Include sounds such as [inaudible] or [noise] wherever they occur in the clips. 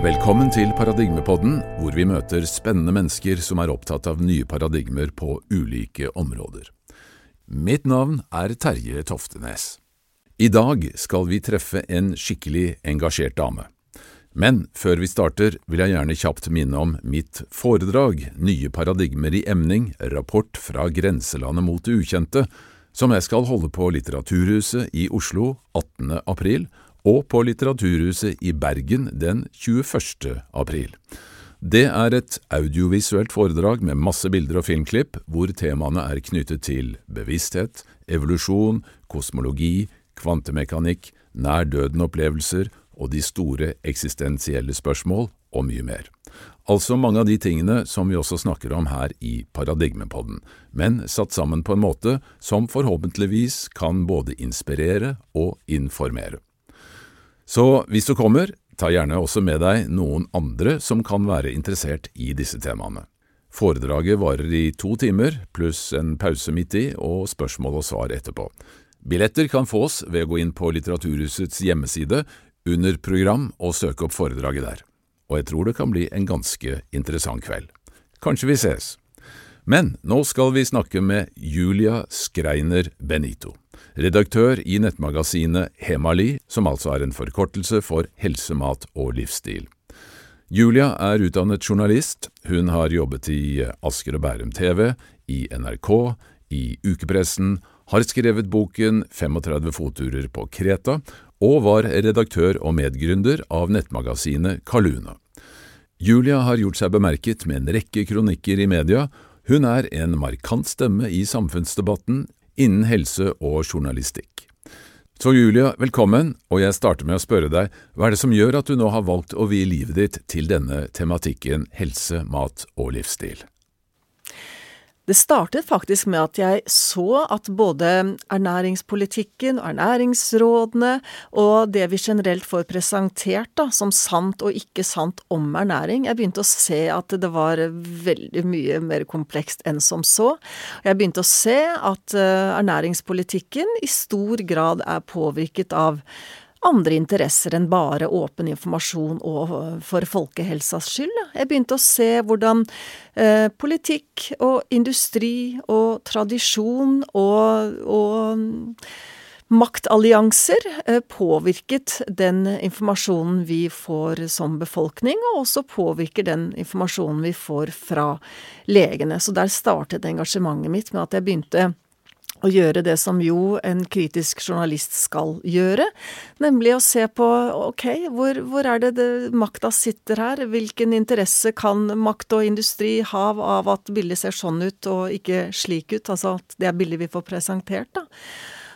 Velkommen til Paradigmepodden, hvor vi møter spennende mennesker som er opptatt av nye paradigmer på ulike områder. Mitt navn er Terje Toftenes. I dag skal vi treffe en skikkelig engasjert dame. Men før vi starter, vil jeg gjerne kjapt minne om mitt foredrag Nye paradigmer i emning, rapport fra grenselandet mot det ukjente, som jeg skal holde på Litteraturhuset i Oslo 18. april og på Litteraturhuset i Bergen den 21. april. Det er et audiovisuelt foredrag med masse bilder og filmklipp, hvor temaene er knyttet til bevissthet, evolusjon, kosmologi, kvantemekanikk, nær døden-opplevelser og de store eksistensielle spørsmål, og mye mer. Altså mange av de tingene som vi også snakker om her i Paradigmepodden, men satt sammen på en måte som forhåpentligvis kan både inspirere og informere. Så hvis du kommer, ta gjerne også med deg noen andre som kan være interessert i disse temaene. Foredraget varer i to timer, pluss en pause midt i og spørsmål og svar etterpå. Billetter kan fås ved å gå inn på Litteraturhusets hjemmeside under program og søke opp foredraget der. Og jeg tror det kan bli en ganske interessant kveld. Kanskje vi ses. Men nå skal vi snakke med Julia Skreiner Benito redaktør i nettmagasinet Hemali, som altså er en forkortelse for helse, mat og livsstil. Julia er utdannet journalist, hun har jobbet i Asker og Bærum TV, i NRK, i ukepressen, har skrevet boken 35 fotturer på Kreta, og var redaktør og medgründer av nettmagasinet Kaluna. Julia har gjort seg bemerket med en rekke kronikker i media, hun er en markant stemme i samfunnsdebatten, innen helse og journalistikk. Så Julia, velkommen, og jeg starter med å spørre deg, hva er det som gjør at du nå har valgt å vie livet ditt til denne tematikken helse, mat og livsstil? Det startet faktisk med at jeg så at både ernæringspolitikken og ernæringsrådene og det vi generelt får presentert da, som sant og ikke sant om ernæring, jeg begynte å se at det var veldig mye mer komplekst enn som så. Jeg begynte å se at eh, ernæringspolitikken i stor grad er påvirket av andre interesser enn bare åpen informasjon og for folkehelsas skyld. Jeg begynte å se hvordan eh, politikk og industri og tradisjon og, og maktallianser eh, påvirket den informasjonen vi får som befolkning, og også påvirker den informasjonen vi får fra legene. Så der startet engasjementet mitt med at jeg begynte å gjøre det som jo en kritisk journalist skal gjøre, nemlig å se på ok, hvor, hvor er det, det makta sitter her, hvilken interesse kan makt og industri ha av at bildet ser sånn ut og ikke slik ut, altså at det er bildet vi får presentert, da.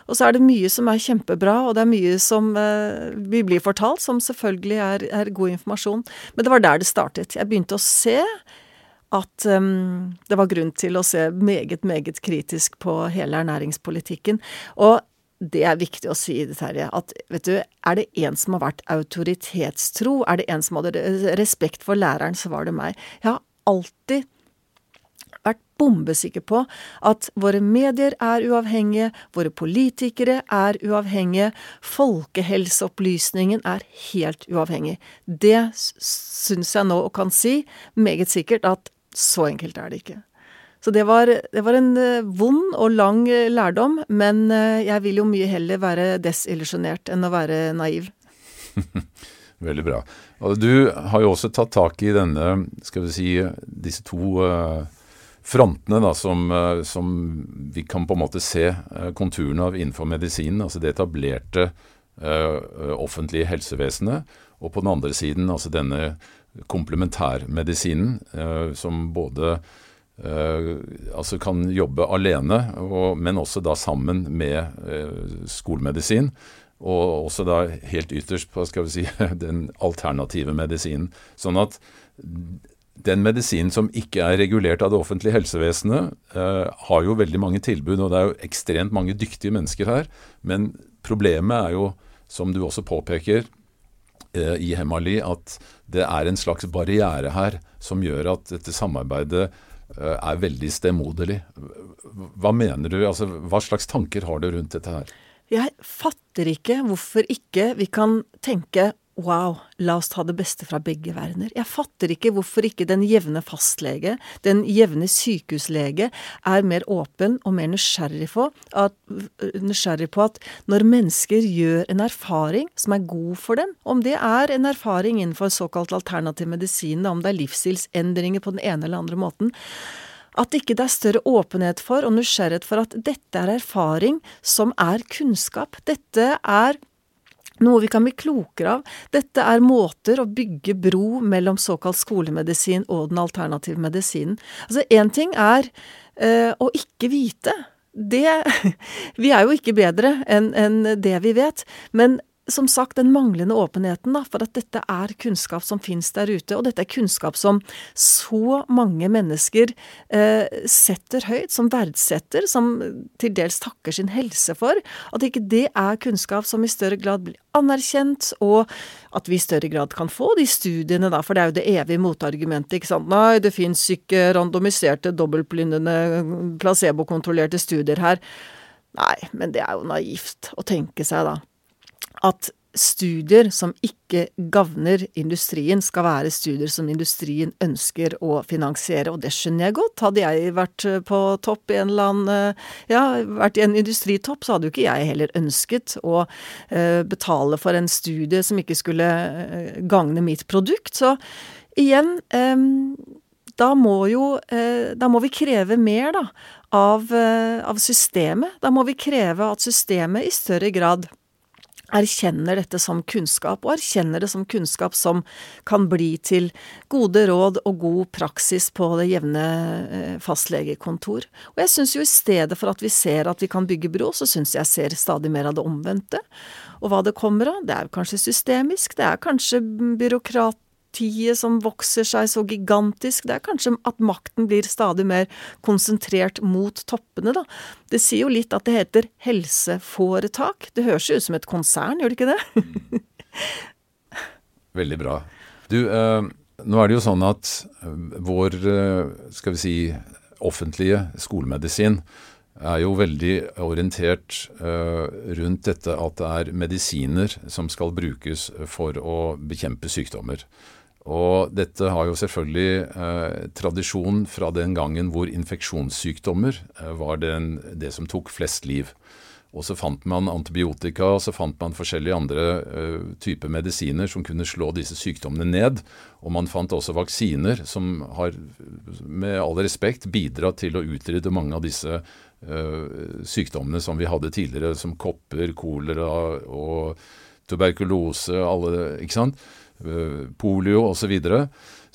Og så er det mye som er kjempebra, og det er mye som eh, vi blir fortalt, som selvfølgelig er, er god informasjon. Men det var der det startet. Jeg begynte å se at um, det var grunn til å se meget, meget kritisk på hele ernæringspolitikken. Og det er viktig å si, Terje, at vet du, er det en som har vært autoritetstro, er det en som hadde respekt for læreren, så var det meg. Jeg har alltid vært bombesikker på at våre medier er uavhengige, våre politikere er uavhengige, folkehelseopplysningen er helt uavhengig. Det syns jeg nå kan si meget sikkert at så enkelt er det ikke. Så det var, det var en eh, vond og lang eh, lærdom, men eh, jeg vil jo mye heller være desillusjonert enn å være naiv. [laughs] Veldig bra. Og du har jo også tatt tak i denne, skal vi si, disse to frontene da, som, som vi kan på en måte se konturene av innenfor medisinen. Altså det etablerte offentlige helsevesenet, og på den andre siden altså denne komplementærmedisinen, eh, som både Uh, altså kan jobbe alene, og, men også da sammen med uh, skolemedisin. Og også da helt ytterst på skal vi si, [laughs] den alternative medisinen. Sånn at den medisinen som ikke er regulert av det offentlige helsevesenet, eh, har jo veldig mange tilbud, og det er jo ekstremt mange dyktige mennesker her. Men problemet er jo, som du også påpeker, Eh, i Hemali at det er en slags barriere her som gjør at dette samarbeidet eh, er veldig stemoderlig. Hva mener du, altså hva slags tanker har du rundt dette her? Jeg fatter ikke hvorfor ikke vi kan tenke wow, la oss ta det beste fra begge verdener. Jeg fatter ikke hvorfor ikke den jevne fastlege, den jevne sykehuslege, er mer åpen og mer nysgjerrig på, at, nysgjerrig på at når mennesker gjør en erfaring som er god for dem, om det er en erfaring innenfor såkalt alternativ medisin, om det er livsstilsendringer på den ene eller andre måten, at ikke det er større åpenhet for og nysgjerrighet for at dette er erfaring som er kunnskap. Dette er noe vi kan bli klokere av. Dette er måter å bygge bro mellom såkalt skolemedisin og den alternative medisinen. Altså, én ting er øh, å ikke vite. Det [laughs] Vi er jo ikke bedre enn en det vi vet. Men som sagt, den manglende åpenheten da, for at dette er kunnskap som finnes der ute, og dette er kunnskap som så mange mennesker eh, setter høyt, som verdsetter, som til dels takker sin helse for, at ikke det er kunnskap som i større grad blir anerkjent, og at vi i større grad kan få de studiene, da, for det er jo det evige motargumentet, ikke sant. Nei, det fins ikke randomiserte, dobbeltblindende, placebokontrollerte studier her. Nei, men det er jo naivt å tenke seg, da at studier som ikke gagner industrien, skal være studier som industrien ønsker å finansiere, og det skjønner jeg godt. Hadde jeg vært på topp i en eller annen Ja, vært i en industritopp, så hadde jo ikke jeg heller ønsket å uh, betale for en studie som ikke skulle gagne mitt produkt. Så igjen da må jo Da må vi kreve mer, da, av, av systemet. Da må vi kreve at systemet i større grad erkjenner dette som kunnskap, og erkjenner det som kunnskap som kan bli til gode råd og god praksis på det jevne eh, fastlegekontor. Og jeg syns jo i stedet for at vi ser at vi kan bygge bro, så syns jeg ser stadig mer av det omvendte. Og hva det kommer av, det er kanskje systemisk, det er kanskje byråkrat partiet som vokser seg så gigantisk, det er kanskje at makten blir stadig mer konsentrert mot toppene, da. Det sier jo litt at det heter helseforetak. Det høres jo ut som et konsern, gjør det ikke det? [laughs] Veldig bra. Du, eh, nå er det jo sånn at eh, vår, eh, skal vi si, offentlige skolemedisin er jo veldig orientert uh, rundt dette at det er medisiner som skal brukes for å bekjempe sykdommer. Og dette har jo selvfølgelig eh, tradisjon fra den gangen hvor infeksjonssykdommer eh, var den, det som tok flest liv. Og så fant man antibiotika og så fant man forskjellige andre eh, typer medisiner som kunne slå disse sykdommene ned. Og man fant også vaksiner som har, med all respekt, bidratt til å utrydde mange av disse eh, sykdommene som vi hadde tidligere, som kopper, kolera og tuberkulose, alle, ikke sant. Eh, polio osv.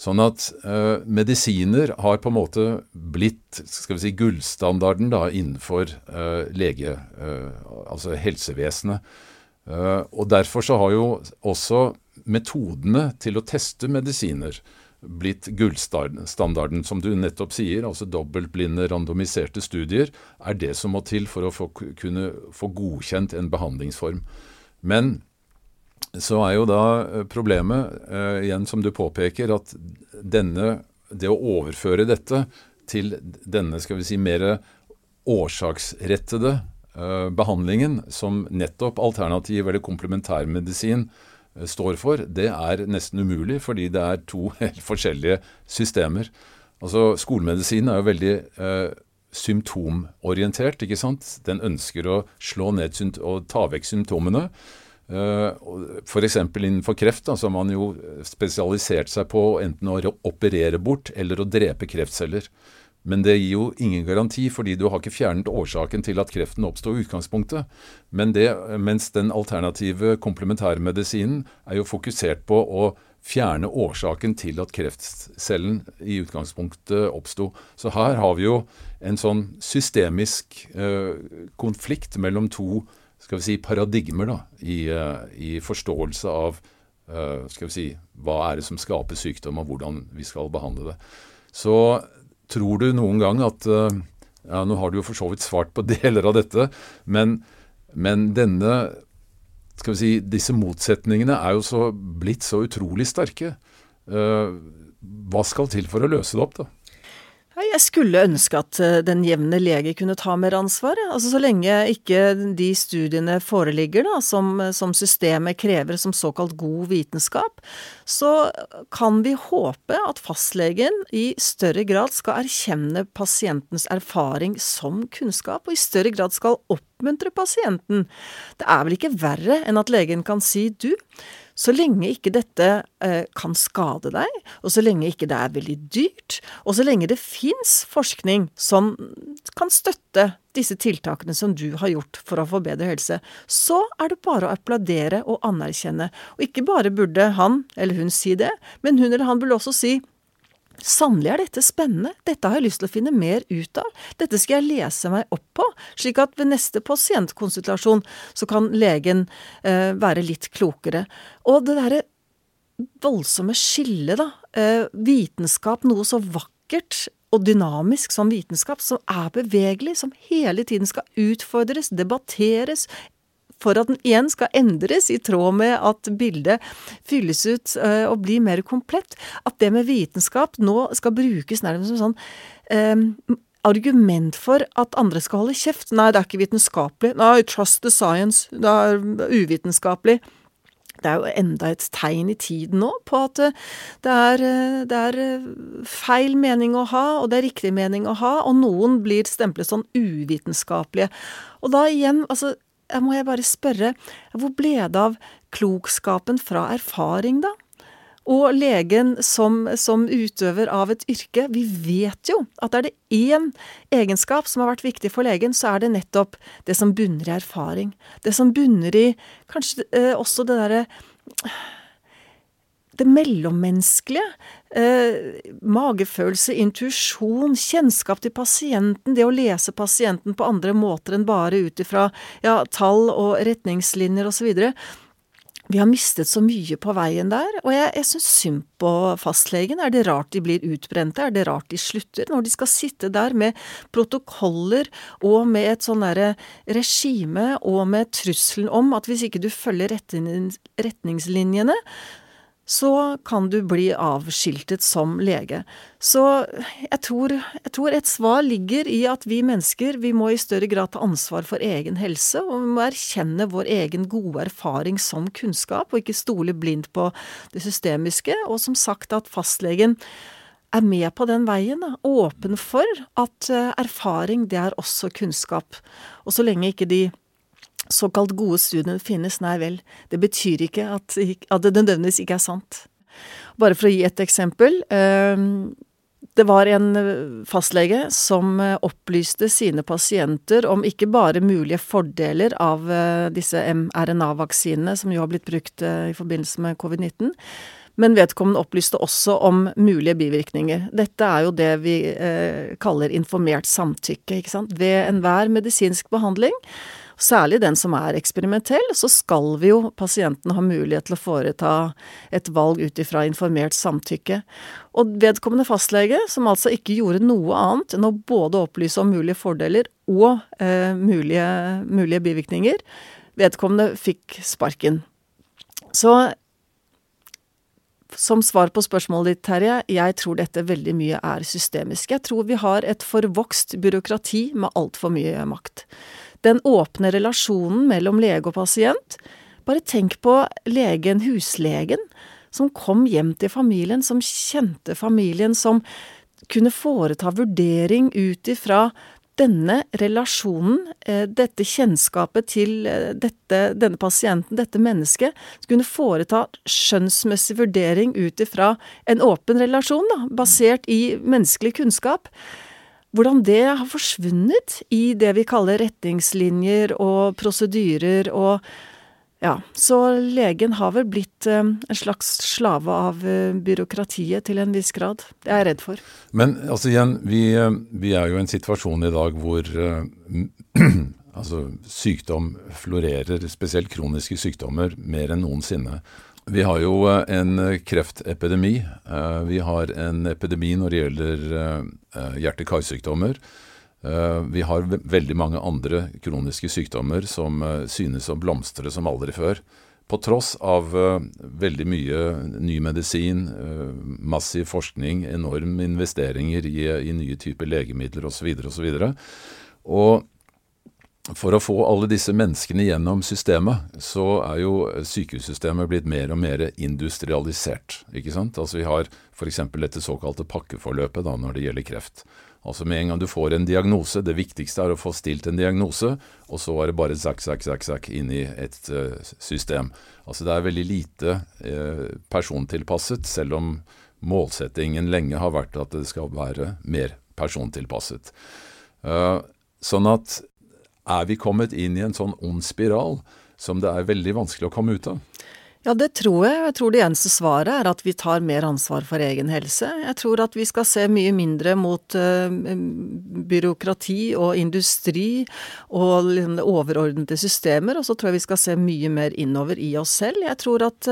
Sånn at uh, medisiner har på en måte blitt skal vi si, gullstandarden da, innenfor uh, lege, uh, altså helsevesenet. og derfor så har jo også metodene til å teste medisiner blitt gullstandarden, som du nettopp sier. altså Dobbeltblinde, randomiserte studier er det som må til for å få, kunne få godkjent en behandlingsform. Men så er jo da eh, problemet, uh, igjen som du påpeker, at denne, det å overføre dette til denne skal vi si, mer årsaksrettede uh, behandlingen, som nettopp alternativ eller komplementærmedisin uh, står for, det er nesten umulig, fordi det er to [laughs] helt forskjellige systemer. Altså, Skolemedisin er jo veldig symptomorientert. ikke sant? Den ønsker å slå ned og ta vekk symptomene. Eh, F.eks. innenfor kreft da, så har man jo spesialisert seg på enten å operere bort eller å drepe kreftceller. Men det gir jo ingen garanti, fordi du har ikke fjernet årsaken til at kreften oppsto i utgangspunktet. Men det, mens den alternative komplementærmedisinen er jo fokusert på å fjerne årsaken til at kreftcellen i utgangspunktet oppsto. Så her har vi jo en sånn systemisk eh, konflikt mellom to skal vi si, paradigmer da, i, eh, i forståelse av uh, skal vi si, hva er det som skaper sykdom, og hvordan vi skal behandle det. Så tror du noen gang at uh, ja, Nå har du jo for så vidt svart på [laughs] deler av dette, men, men denne skal vi si, Disse motsetningene er jo så blitt så utrolig sterke. Hva skal til for å løse det opp, da? Jeg skulle ønske at eh, den jevne lege kunne ta mer ansvar. Altså Så lenge ikke de studiene foreligger da, som, som systemet krever som såkalt god vitenskap, så kan vi håpe at fastlegen i større grad skal erkjenne pasientens erfaring som kunnskap, og i større grad skal oppmuntre pasienten. Det er vel ikke verre enn at legen kan si du, så lenge ikke dette eh, kan skade deg, og så lenge ikke det er veldig dyrt, og så lenge det fins forskning som kan støtte disse tiltakene som du har gjort for å få bedre helse, så er det bare å applaudere og anerkjenne. Og ikke bare burde han eller hun si det, men hun eller han burde også si Sannelig er dette spennende, dette har jeg lyst til å finne mer ut av, dette skal jeg lese meg opp på, slik at ved neste pasientkonsultasjon så kan legen eh, være litt klokere. Og det derre voldsomme skillet, da, eh, vitenskap, noe så vakkert og dynamisk som vitenskap, som er bevegelig, som hele tiden skal utfordres, debatteres, for at den igjen skal endres i tråd med at bildet fylles ut uh, og blir mer komplett. At det med vitenskap nå skal brukes nærmest som sånn um, argument for at andre skal holde kjeft. Nei, det er ikke vitenskapelig. Nei, trust the science. Det er uvitenskapelig. Det er jo enda et tegn i tiden nå på at eh, det er, det er, feil mening å ha, og det er riktig mening å ha, og noen blir stemplet sånn uvitenskapelige. Og da igjen, altså må jeg bare spørre, hvor ble det av klokskapen fra erfaring, da? Og legen som, som, utøver av et yrke, vi vet jo at er det én egenskap som har vært viktig for legen, så er det nettopp det som bunner i erfaring. Det som bunner i kanskje eh, også det derre det mellommenneskelige. Eh, magefølelse, intuisjon, kjennskap til pasienten, det å lese pasienten på andre måter enn bare ut ifra ja, tall og retningslinjer osv. Vi har mistet så mye på veien der, og jeg, jeg syns synd på fastlegen. Er det rart de blir utbrente? Er det rart de slutter? Når de skal sitte der med protokoller og med et sånn derre regime og med trusselen om at hvis ikke du følger retningslinjene, så kan du bli avskiltet som lege. Så jeg tror, jeg tror, et svar ligger i at vi mennesker vi må i større grad ta ansvar for egen helse, og vi må erkjenne vår egen gode erfaring som kunnskap, og ikke stole blindt på det systemiske. Og som sagt at fastlegen er med på den veien, åpen for at eh, erfaring, det er også kunnskap. Og så lenge ikke de såkalt gode studiene finnes, nei vel, det betyr ikke at, at det nødvendigvis ikke er sant. Bare for å gi et eksempel. Ehm, det var en fastlege som eh, opplyste sine pasienter om ikke bare mulige fordeler av eh, disse mRNA-vaksinene, som jo har blitt brukt eh, i forbindelse med covid-19, men vedkommende opplyste også om mulige bivirkninger. Dette er jo det vi eh, kaller informert samtykke, ikke sant. Ved enhver medisinsk behandling særlig den som er eksperimentell, så skal vi jo pasienten ha mulighet til å foreta et valg ut ifra informert samtykke. Og vedkommende fastlege, som altså ikke gjorde noe annet enn å både opplyse om mulige fordeler og eh, mulige, mulige bivirkninger, vedkommende fikk sparken. Så som svar på spørsmålet ditt, Terje, jeg tror dette veldig mye er systemisk. Jeg tror vi har et forvokst byråkrati med altfor mye makt den åpne relasjonen mellom lege og pasient. Bare tenk på legen, huslegen, som kom hjem til familien, som kjente familien, som kunne foreta vurdering ut ifra denne relasjonen, eh, dette kjennskapet til eh, dette, denne pasienten, dette mennesket, kunne foreta skjønnsmessig vurdering ut ifra en åpen relasjon, da, basert i menneskelig kunnskap hvordan det har forsvunnet i det vi kaller retningslinjer og prosedyrer og ja, så legen har vel blitt eh, en slags slave av eh, byråkratiet til en viss grad. Det er jeg redd for. Men altså igjen, vi, eh, vi er jo i en situasjon i dag hvor [clears throat] altså, sykdom florerer, spesielt kroniske sykdommer, mer enn noensinne. Vi har jo eh, en eh, kreftepidemi. Eh, vi har en epidemi når det gjelder hjerte-karsykdommer. Vi har veldig mange andre kroniske sykdommer som synes å blomstre som aldri før på tross av veldig mye ny medisin, massiv forskning, enorme investeringer i, i nye typer legemidler osv. osv. Og, så og for å få alle disse menneskene gjennom systemet, så er jo sykehussystemet blitt mer og mer industrialisert. ikke sant? Altså Vi har f.eks. dette såkalte pakkeforløpet da når det gjelder kreft. Altså Med en gang du får en diagnose, det viktigste er å få stilt en diagnose, og så er det bare zakk, zakk, zakk, zakk inn i et uh, system. Altså Det er veldig lite uh, persontilpasset, selv om målsettingen lenge har vært at det skal være mer persontilpasset. Uh, sånn at er vi kommet inn i en sånn ond spiral som det er veldig vanskelig å komme ut av? Ja, det tror jeg. Jeg tror det eneste svaret er at vi tar mer ansvar for egen helse. Jeg tror at vi skal se mye mindre mot uh, byråkrati og industri og liksom, overordnede systemer, og så tror jeg vi skal se mye mer innover i oss selv. Jeg tror at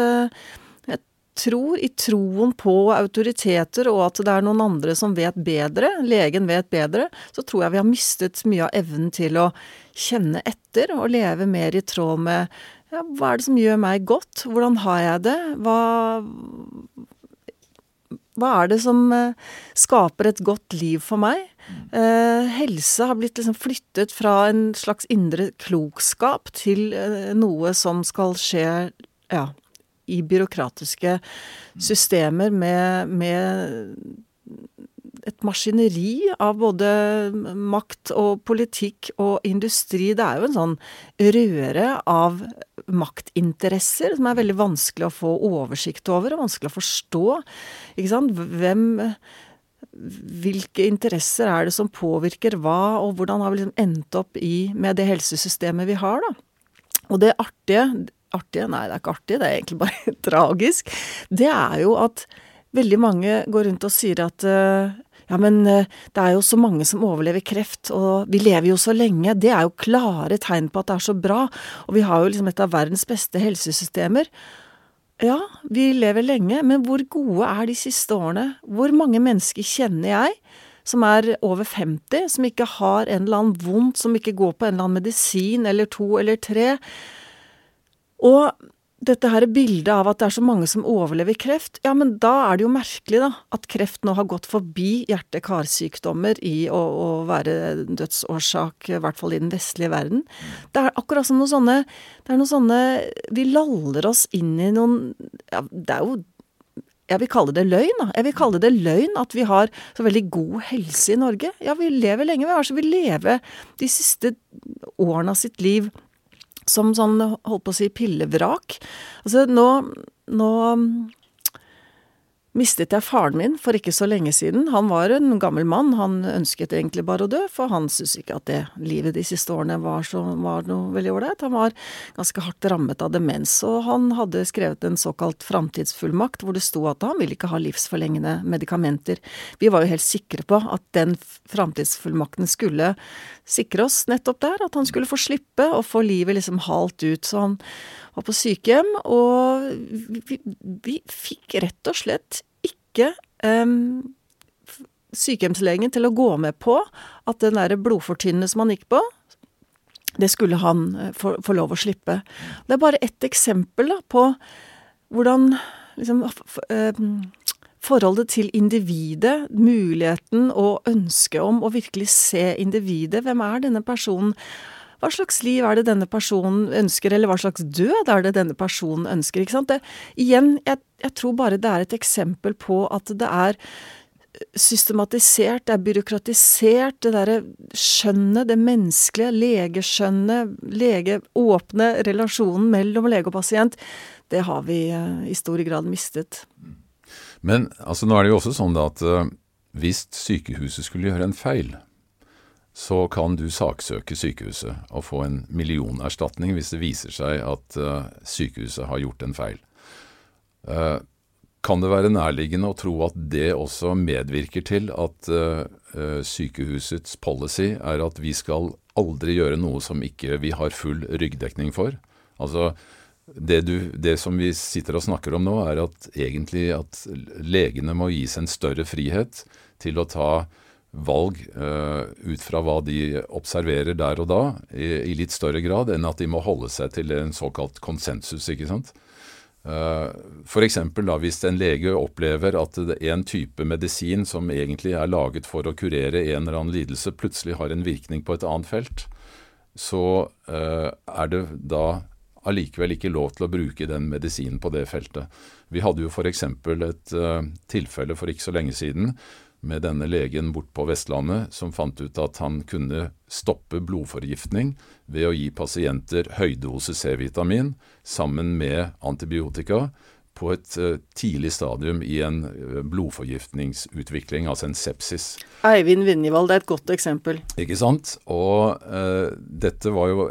jeg tror i troen på autoriteter og at det er noen andre som vet bedre, legen vet bedre, så tror jeg vi har mistet mye av evnen til å kjenne etter og leve mer i tråd med ja, hva er det som gjør meg godt? Hvordan har jeg det? Hva, hva er det som eh, skaper et godt liv for meg? Eh, helse har blitt liksom flyttet fra en slags indre klokskap til eh, noe som skal skje ja, i byråkratiske systemer med, med et maskineri av både makt og politikk og industri. Det er jo en sånn røre av maktinteresser som er veldig vanskelig å få oversikt over, og vanskelig å forstå. Ikke sant? Hvem Hvilke interesser er det som påvirker hva, og hvordan har vi liksom endt opp i med det helsesystemet vi har, da? Og det artige Artige? Nei, det er ikke artig, det er egentlig bare [laughs] tragisk. Det er jo at veldig mange går rundt og sier at uh, ja, men eh, det er jo så mange som overlever kreft, og vi lever jo så lenge. Det er jo klare tegn på at det er så bra. Og vi har jo liksom et av verdens beste helsesystemer. Ja, vi lever lenge, men hvor gode er de siste årene? Hvor mange mennesker kjenner jeg som er over 50, som ikke har en eller annen vondt, som ikke går på en eller annen medisin eller to eller tre? Og dette her bildet av at det er så mange som overlever kreft, ja, men da er det jo merkelig, da, at kreft nå har gått forbi hjerte-karsykdommer i å, å, være dødsårsak, i hvert fall i den vestlige verden. Det er akkurat som noe sånne Det er noen sånne Vi laller oss inn i noen Ja, det er jo jeg vil kalle det løgn, da. Jeg vil kalle det løgn at vi har så veldig god helse i Norge. Ja, vi lever lenge. Vi har så vi lever de siste årene av sitt liv som sånn, holdt på å si, pillevrak. Altså, nå, nå mistet jeg faren min for ikke så lenge siden. Han var en gammel mann, han ønsket egentlig bare å dø, for han syntes ikke at det livet de siste årene var, så, var noe veldig ålreit. Han var ganske hardt rammet av demens, og han hadde skrevet en såkalt framtidsfullmakt hvor det sto at han ville ikke ha livsforlengende medikamenter. Vi var jo helt sikre på at den framtidsfullmakten skulle sikre oss nettopp der, at han skulle få slippe å få livet liksom halt ut. Så han var på sykehjem, og vi, vi fikk rett og slett ikke um, sykehjemslegen til å gå med på at den derre blodfortynnende som han gikk på, det skulle han eh, få, få lov å slippe. Det er bare ett eksempel da, på hvordan liksom um, Forholdet til individet, muligheten og ønsket om å virkelig se individet. Hvem er denne personen? Hva slags liv er det denne personen ønsker, eller hva slags død er det denne personen ønsker? ikke sant? Det, igjen, jeg, jeg tror bare det er et eksempel på at det er systematisert, det er byråkratisert, det derre skjønnet, det menneskelige, legeskjønnet, lege-åpne relasjonen mellom lege og pasient, det har vi uh, i stor grad mistet. Men altså, nå er det jo også sånn da at uh, hvis sykehuset skulle gjøre en feil, så kan du saksøke sykehuset og få en millionerstatning hvis det viser seg at uh, sykehuset har gjort en feil. Uh, kan det være nærliggende å tro at det også medvirker til at sykehusets policy er at vi skal aldri gjøre noe som ikke vi har full ryggdekning for? Altså, det, du, det, som vi sitter og snakker om nå, er at egentlig at legene må gis en større frihet til å ta valg uh, ut fra hva de observerer der og da, i, i, litt større grad enn at de må holde seg til en såkalt konsensus. ikke sant? Uh, F.eks. hvis en lege opplever at en type medisin som egentlig er laget for å kurere en eller annen lidelse, plutselig har en virkning på et annet felt, så uh, er det da allikevel ikke lov til å bruke den medisinen på det feltet. Vi hadde jo f.eks. et uh, tilfelle for ikke så lenge siden med denne legen bort på Vestlandet som fant ut at han kunne stoppe blodforgiftning ved å gi pasienter høydose C-vitamin sammen med antibiotika på et uh, tidlig stadium i en uh, blodforgiftningsutvikling, altså en sepsis. Eivind Vinjevold er et godt eksempel. Ikke sant. Og uh, dette var jo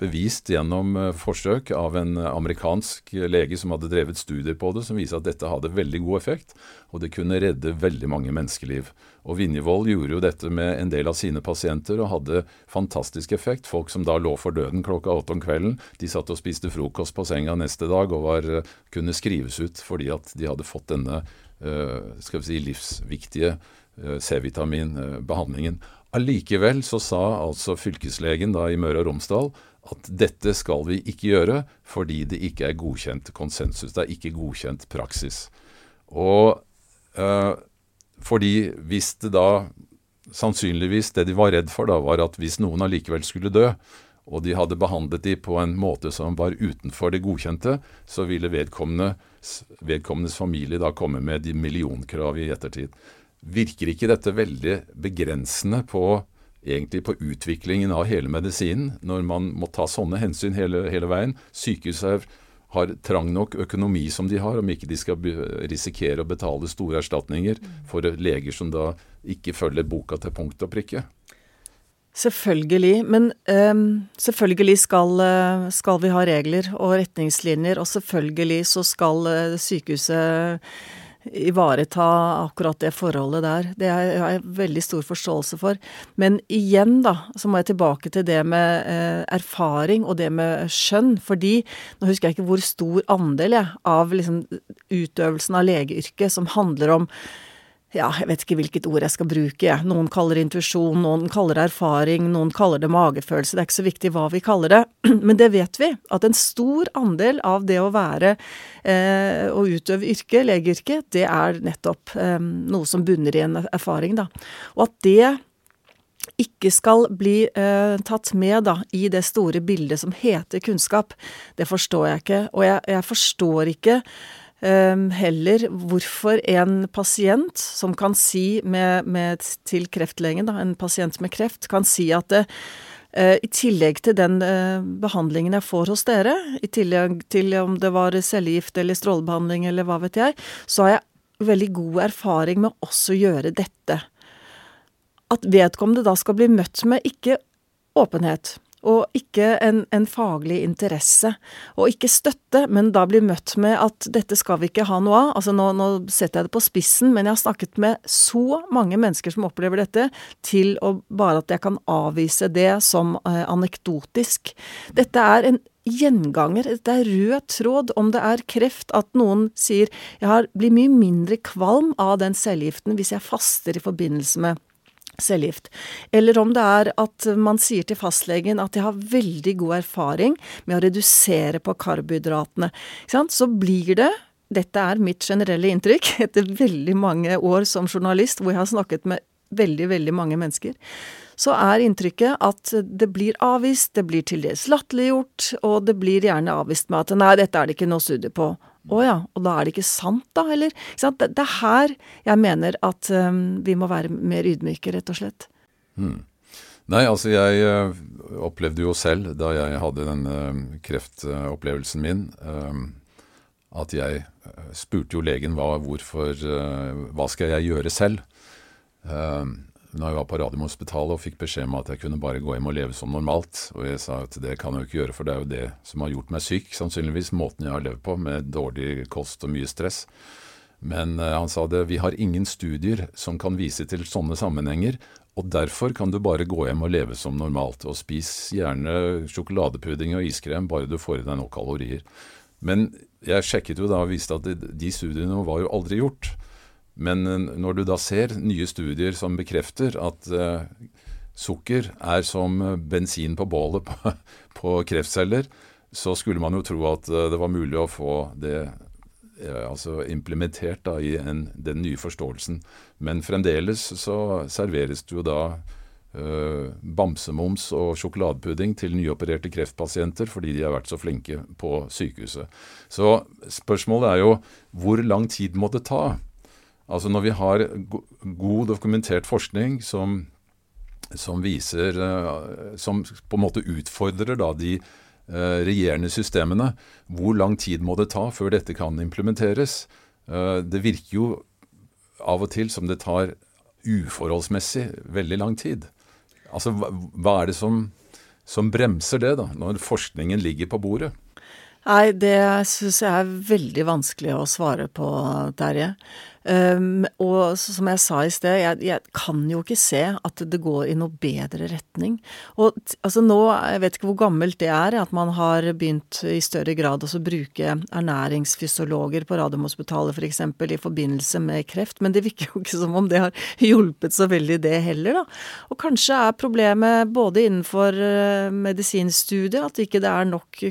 bevist gjennom forsøk av en amerikansk lege som hadde drevet studier på det, som viser at dette hadde veldig god effekt, og det kunne redde veldig mange menneskeliv. Og Vinjevold gjorde jo dette med en del av sine pasienter og hadde fantastisk effekt. Folk som da lå for døden klokka åtte om kvelden, de satt og spiste frokost på senga neste dag og var, kunne skrives ut fordi at de hadde fått denne uh, skal vi si, livsviktige uh, C-vitaminbehandlingen. Allikevel så sa altså fylkeslegen da i Møre og Romsdal at dette skal vi ikke gjøre fordi det ikke er godkjent konsensus. Det er ikke godkjent praksis. Og uh, fordi hvis det da Sannsynligvis det de var redd for, da, var at hvis noen allikevel skulle dø, og de hadde behandlet de på en måte som var utenfor det godkjente, så ville vedkommende, vedkommendes familie da komme med de millionkrav i ettertid. Virker ikke dette veldig begrensende på, på utviklingen av hele medisinen, når man må ta sånne hensyn hele, hele veien? Sykehuset har trang nok økonomi som de har, om ikke de skal risikere å betale store erstatninger for leger som da ikke følger boka til punkt og prikke. Selvfølgelig, men um, selvfølgelig skal, eh, skal, vi ha regler og retningslinjer, og selvfølgelig så skal uh, sykehuset ivareta akkurat det forholdet der. Det har jeg veldig stor forståelse for. Men igjen, da, så må jeg tilbake til det med eh, erfaring og det med skjønn. Fordi nå husker jeg ikke hvor stor andel jeg, av liksom, utøvelsen av legeyrket som handler om ja, jeg vet ikke hvilket ord jeg skal bruke. Noen kaller det intuisjon, noen kaller det erfaring, noen kaller det magefølelse. Det er ikke så viktig hva vi kaller det. [clears throat] Men det vet vi, at en stor andel av det å være eh, å utøve yrke, legeyrket, det er nettopp eh, noe som bunner i en erfaring, da. Og at det ikke skal bli eh, tatt med da, i det store bildet som heter kunnskap, det forstår jeg ikke. Og jeg, jeg forstår ikke heller hvorfor en pasient som kan si med, med til kreftlegen, da, en pasient med kreft, kan si at det, uh, i tillegg til den uh, behandlingen jeg får hos dere, i tillegg til om det var cellegift eller strålebehandling eller hva vet jeg, så har jeg veldig god erfaring med også gjøre dette. At vedkommende da skal bli møtt med ikke åpenhet, og ikke en, en, faglig interesse. Og ikke støtte, men da bli møtt med at dette skal vi ikke ha noe av. Altså nå, nå, setter jeg det på spissen, men jeg har snakket med så mange mennesker som opplever dette, til å bare at jeg kan avvise det som eh, anekdotisk. Dette er en gjenganger, dette er rød tråd. Om det er kreft, at noen sier jeg har, blir mye mindre kvalm av den cellegiften hvis jeg faster i forbindelse med cellegift. Eller om det er at man sier til fastlegen at de har veldig god erfaring med å redusere på karbohydratene. Så blir det dette er mitt generelle inntrykk [laughs] etter veldig mange år som journalist, hvor jeg har snakket med veldig, veldig mange mennesker. Så er inntrykket at det blir avvist, det blir til dels latterliggjort, og det blir gjerne avvist med at nei, dette er det ikke noe studie på. Å ja, og da er det ikke sant, da, eller? Det, det, er her jeg mener at um, vi må være mer ydmyke, rett og slett. Hmm. Nei, altså jeg uh, opplevde jo selv, da jeg hadde denne uh, kreftopplevelsen min, uh, at jeg eh, spurte jo legen hva, hvorfor, hva skal jeg gjøre selv? Når jeg var på Radiumhospitalet og fikk beskjed om at jeg kunne bare gå hjem og leve som normalt. Og jeg sa at det kan jeg jo ikke gjøre, for det er jo det som har gjort meg syk, sannsynligvis. Måten jeg har levd på, med dårlig kost og mye stress. Men uh, han sa det, vi har ingen studier som kan vise til sånne sammenhenger, og derfor kan du bare gå hjem og leve som normalt. Og spis gjerne sjokoladepudding og iskrem, bare du får i deg nok kalorier. Men jeg sjekket jo da og viste at de studiene var jo aldri gjort. Men når du da ser nye studier som bekrefter at uh, sukker er som bensin på bålet på, [laughs] på, kreftceller, så skulle man jo tro at det var mulig å få det altså implementert da, i en, den nye forståelsen. Men fremdeles så serveres det jo da uh, bamsemums og sjokoladepudding til nyopererte kreftpasienter fordi de har vært så flinke på sykehuset. Så spørsmålet er jo hvor lang tid må det ta? Altså Når vi har god dokumentert forskning som, som viser uh, Som på en måte utfordrer da de uh, regjerende systemene, hvor lang tid må det ta før dette kan implementeres? Uh, det virker jo av og til som det tar uforholdsmessig veldig lang tid. Altså, hva er det som, som bremser det, da, når forskningen ligger på bordet? Nei, det syns jeg er veldig vanskelig å svare på, Terje. Um, og som jeg sa i sted, jeg, jeg, kan jo ikke se at det går i noe bedre retning. Og altså nå, jeg vet ikke hvor gammelt det er, at man har begynt i større grad å bruke ernæringsfysiologer på Radiumhospitalet f.eks. For eksempel, i forbindelse med kreft, men det virker jo ikke som om det har hjulpet så veldig det heller, da. Og kanskje er problemet både innenfor uh, medisinstudiet, at ikke det er nok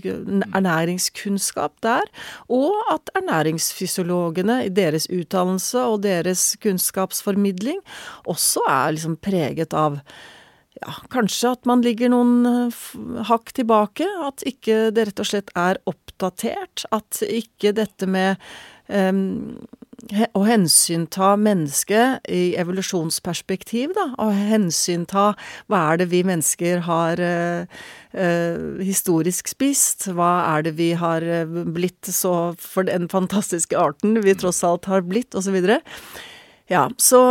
ernæringskunnskap der, og at ernæringsfysiologene i deres utdannelse kompetanse og deres kunnskapsformidling også er liksom preget av ja, kanskje at man ligger noen eh, hakk tilbake, at ikke det rett og slett er oppdatert, at ikke dette med um, å hensynta mennesket i evolusjonsperspektiv, da, og hensynta hva er det vi mennesker har eh, eh, historisk spist, hva er det vi har blitt så for den fantastiske arten vi tross alt har blitt, osv. Ja, så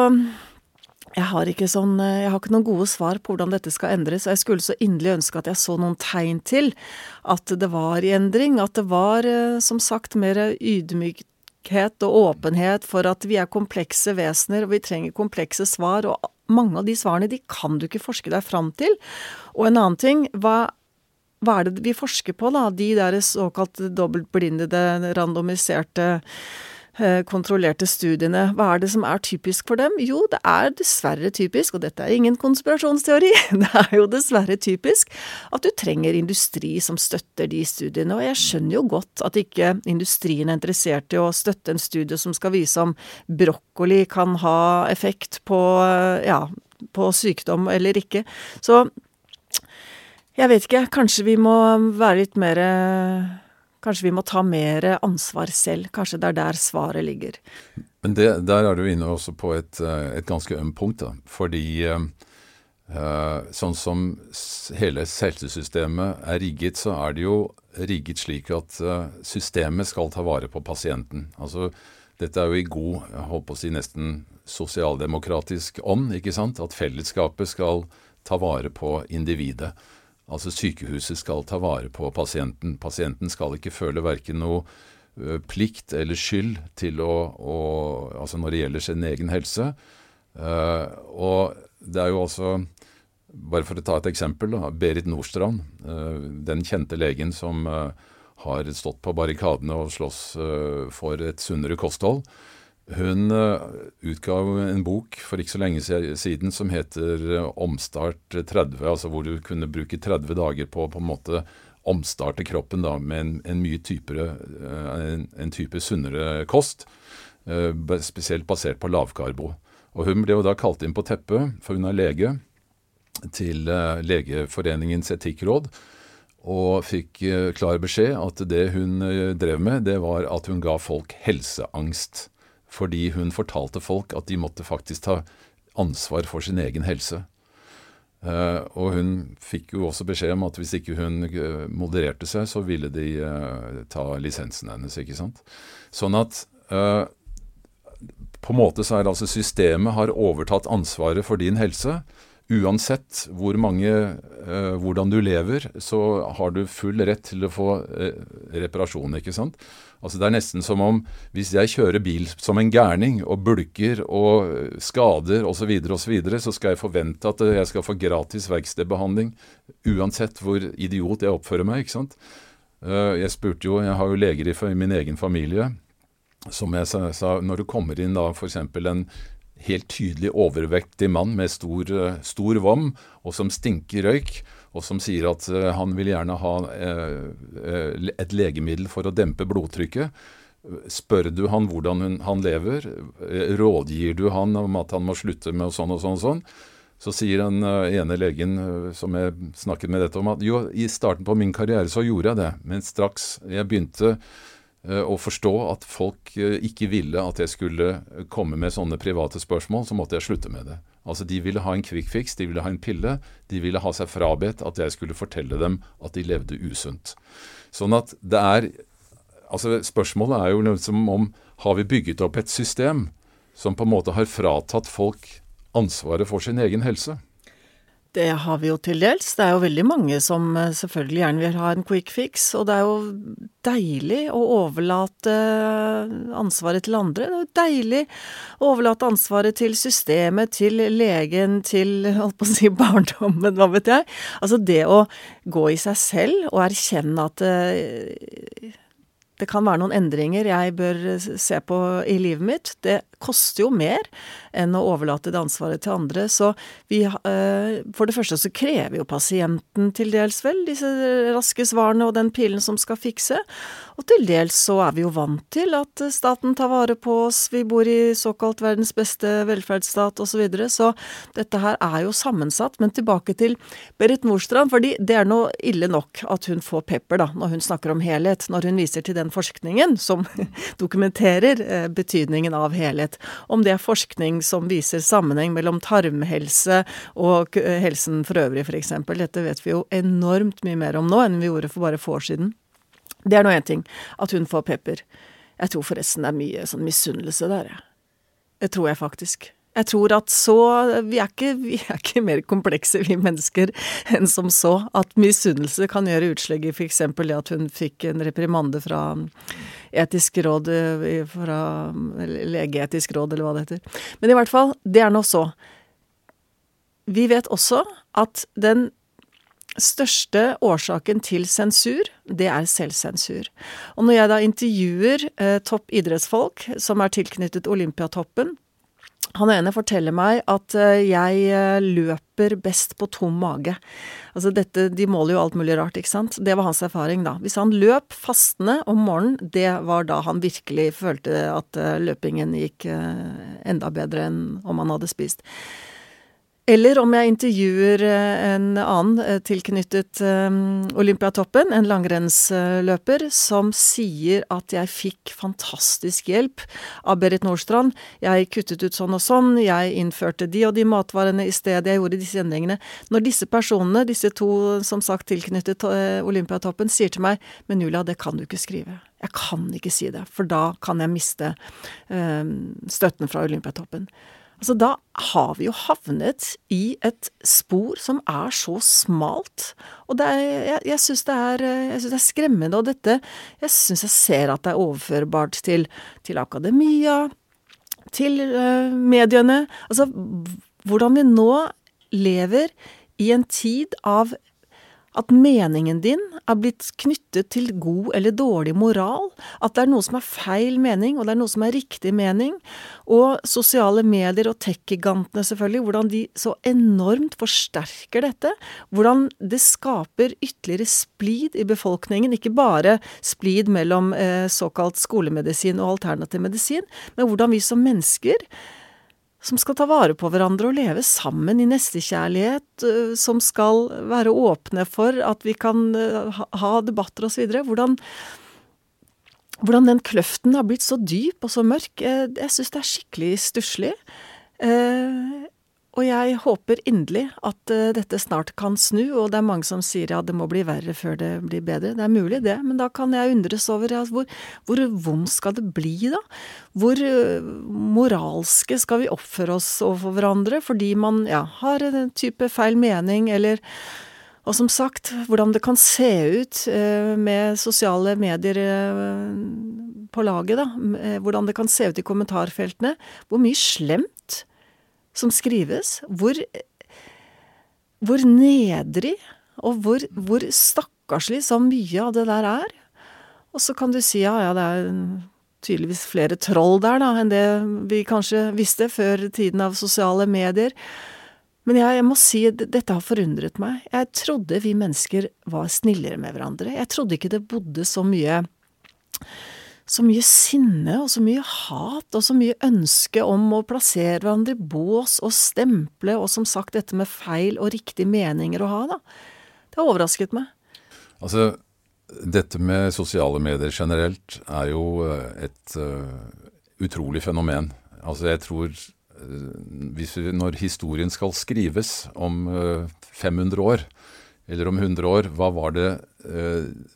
jeg har ikke sånn Jeg har ikke noen gode svar på hvordan dette skal endres, jeg skulle så inderlig ønske at jeg så noen tegn til at det var i endring, at det var som sagt mer ydmykt ydmykhet og åpenhet for at vi er komplekse vesener, og vi trenger komplekse svar, og mange av de svarene de kan du ikke forske deg fram til. Og en annen ting, hva, hva er det vi forsker på, da? De der såkalt dobbeltblindede, randomiserte kontrollerte studiene. Hva er det som er typisk for dem? Jo, det er dessverre typisk, og dette er ingen konspirasjonsteori, [laughs] det er jo dessverre typisk at du trenger industri som støtter de studiene. Og jeg skjønner jo godt at ikke industrien er interessert i å støtte en studie som skal vise om brokkoli kan ha effekt på, eh, ja, på sykdom eller ikke. Så jeg vet ikke, kanskje vi må være litt mer Kanskje vi må ta mer ansvar selv. Kanskje det er der svaret ligger. Men det, der er du inne også på et, eh, et ganske ømt punkt. da. Fordi uh, sånn som hele helsesystemet er rigget, så er det jo rigget slik at systemet skal ta vare på pasienten. Altså, dette er jo i god, jeg holdt på å si nesten sosialdemokratisk ånd, ikke sant? At fellesskapet skal ta vare på individet. Altså sykehuset skal ta vare på pasienten. Pasienten skal ikke føle verken noe plikt eller skyld til å, å, Altså når det gjelder sin egen helse. Uh, og det er jo også Bare for å ta et eksempel. Da, Berit Nordstrand, uh, den kjente legen som uh, har stått på barrikadene og slåss for et sunnere kosthold. Hun utgav utga en bok for ikke så lenge siden som heter uh, Omstart 30, altså hvor du kunne bruke 30 dager på på en måte omstarte kroppen da, med en, en mye typere, uh, en, en, type sunnere kost, spesielt basert på lavkarbo. Og Hun ble jo da kalt inn på teppet, for hun er lege, til Legeforeningens etikkråd og fikk klar beskjed at det hun drev med, det var at hun ga folk helseangst fordi hun fortalte folk at de måtte faktisk ta ansvar for sin egen helse. Uh, og hun fikk jo også beskjed om at hvis ikke hun uh, modererte seg, så ville de uh, ta lisensen hennes, ikke sant. Sånn at på en måte så er det altså systemet har overtatt ansvaret for din helse. Uansett hvor mange, hvordan du lever, så har du full rett til å få reparasjon, ikke sant. Altså Det er nesten som om hvis jeg kjører bil som en gærning og bulker og skader osv., så, videre, og så, videre, så skal jeg forvente at jeg skal få gratis verkstedbehandling uansett hvor idiot jeg oppfører meg. ikke sant? Eh, jeg spurte jo, jeg har jo leger i min egen familie. som jeg sa, når det kommer inn da f.eks. en helt tydelig overvektig mann med stor, eh, stor vom, og som stinker røyk, og som sier at uh, han vil gjerne ha uh, et legemiddel for å dempe blodtrykket. Spør du han hvordan hun, han lever, rådgir du han om at han må slutte med sånn og sånn og sånn, så sier den ene legen som jeg snakket med dette om, at jo, i starten på min karriere så gjorde jeg det, men straks jeg begynte Eh, å forstå at folk eh, ikke ville at jeg skulle eh, komme med sånne private spørsmål, så måtte jeg slutte med det. Altså De ville ha en quick fix, de ville ha en pille. De ville ha seg frabedt at jeg skulle fortelle dem at de levde usunt. Sånn at det er Altså Spørsmålet er jo liksom om har vi bygget opp et system som på en måte har fratatt folk ansvaret for sin egen helse? Det har vi jo til dels. Det er jo veldig mange som eh, selvfølgelig gjerne vil ha en quick fix, og det er jo deilig å overlate ansvaret til andre. Det er jo deilig å overlate ansvaret til systemet, til legen, til holdt på å si [laughs] barndommen, hva vet jeg. Altså det å gå i seg selv og erkjenne at det, det kan være noen endringer jeg bør se på i livet mitt. Det koster jo mer enn å overlate det ansvaret til andre. Så vi eh, For det første så krever jo pasienten til dels vel disse raske svarene og den pilen som skal fikse. Og til dels så er vi jo vant til at staten tar vare på oss, vi bor i såkalt verdens beste velferdsstat osv. Så, videre. så dette her er jo sammensatt. Men tilbake til Berit Nordstrand, fordi det er nå ille nok at hun får pepper da, når hun snakker om helhet, når hun viser til den forskningen som [laughs] dokumenterer eh, betydningen av helhet. Om det er forskning som viser sammenheng mellom tarmhelse og helsen for øvrig, f.eks. Dette vet vi jo enormt mye mer om nå enn vi gjorde for bare få år siden. Det er nå én ting, at hun får pepper. Jeg tror forresten det er mye sånn misunnelse der, jeg. Det tror jeg faktisk. Jeg tror at så vi er, ikke, vi er ikke mer komplekse, vi mennesker, enn som så. At misunnelse kan gjøre utslag i f.eks. det at hun fikk en reprimande fra etisk råd, eh, fra legeetisk råd, eller hva det heter. Men i hvert fall, det er nå så. Vi vet også at den største årsaken til sensur, det er selvsensur. Og når jeg da intervjuer eh, topp idrettsfolk som er tilknyttet Olympiatoppen, han ene forteller meg at eh, jeg eh, løper best på tom mage. Altså dette, De måler jo alt mulig rart, ikke sant. Det var hans erfaring, da. Hvis han løp fastende om morgenen, det var da han virkelig følte at eh, løpingen gikk enda bedre enn om han hadde spist. Eller om jeg intervjuer eh, en annen eh, tilknyttet um, Olympiatoppen, en langrennsløper, som sier at jeg fikk fantastisk hjelp av Berit Nordstrand. Jeg kuttet ut sånn og sånn, jeg innførte de og de matvarene i stedet, jeg gjorde disse endringene. Når disse personene, disse to som sagt tilknyttet Olympiatoppen, sier til meg men Julia, det kan du ikke skrive. Jeg kan ikke si det, for da kan jeg miste støtten fra Olympiatoppen. Altså, da har vi jo havnet i et spor som er så smalt. Og er, jeg, jeg syns det, det, er skremmende, og dette Jeg syns jeg ser at det er overførbart til, til akademia, til uh, mediene. Altså, hvordan vi nå lever i en tid av at meningen din er blitt knyttet til god eller dårlig moral, at det er noe som er feil mening, og det er noe som er riktig mening, og sosiale medier og tech-gigantene selvfølgelig, hvordan de så enormt forsterker dette, hvordan det skaper ytterligere splid i befolkningen, ikke bare splid mellom eh, såkalt skolemedisin og alternativ medisin, men hvordan vi som mennesker som skal ta vare på hverandre og leve sammen i nestekjærlighet, som skal være åpne for at vi kan ha debatter osv. Hvordan, hvordan den kløften har blitt så dyp og så mørk, jeg, jeg syns det er skikkelig stusslig. Eh, og jeg håper inderlig at uh, dette snart kan snu, og det er mange som sier ja, det må bli verre før det blir bedre. Det er mulig det, men da kan jeg undres over ja, hvor, hvor vondt skal det bli, da? Hvor uh, moralske skal vi oppføre oss overfor hverandre fordi man ja, har en type feil mening, eller og som sagt, hvordan det kan se ut uh, med sosiale medier på laget, da. Hvordan det kan se ut i kommentarfeltene. Hvor mye slemt som skrives, hvor, hvor nedrig og hvor, hvor stakkarslig så mye av det der er. Og så kan du si ja, ja, det er tydeligvis flere troll der, da, enn det vi kanskje visste før tiden av sosiale medier. Men jeg, jeg må si dette har forundret meg. Jeg trodde vi mennesker var snillere med hverandre. Jeg trodde ikke det bodde så mye så mye sinne og så mye hat og så mye ønske om å plassere hverandre i bås og stemple, og som sagt dette med feil og riktige meninger å ha, da. Det har overrasket meg. Altså, dette med sosiale medier generelt er jo eh, et uh, utrolig fenomen. Altså jeg tror uh, vi, Når historien skal skrives om uh, 500 år, eller om 100 år, hva var, det,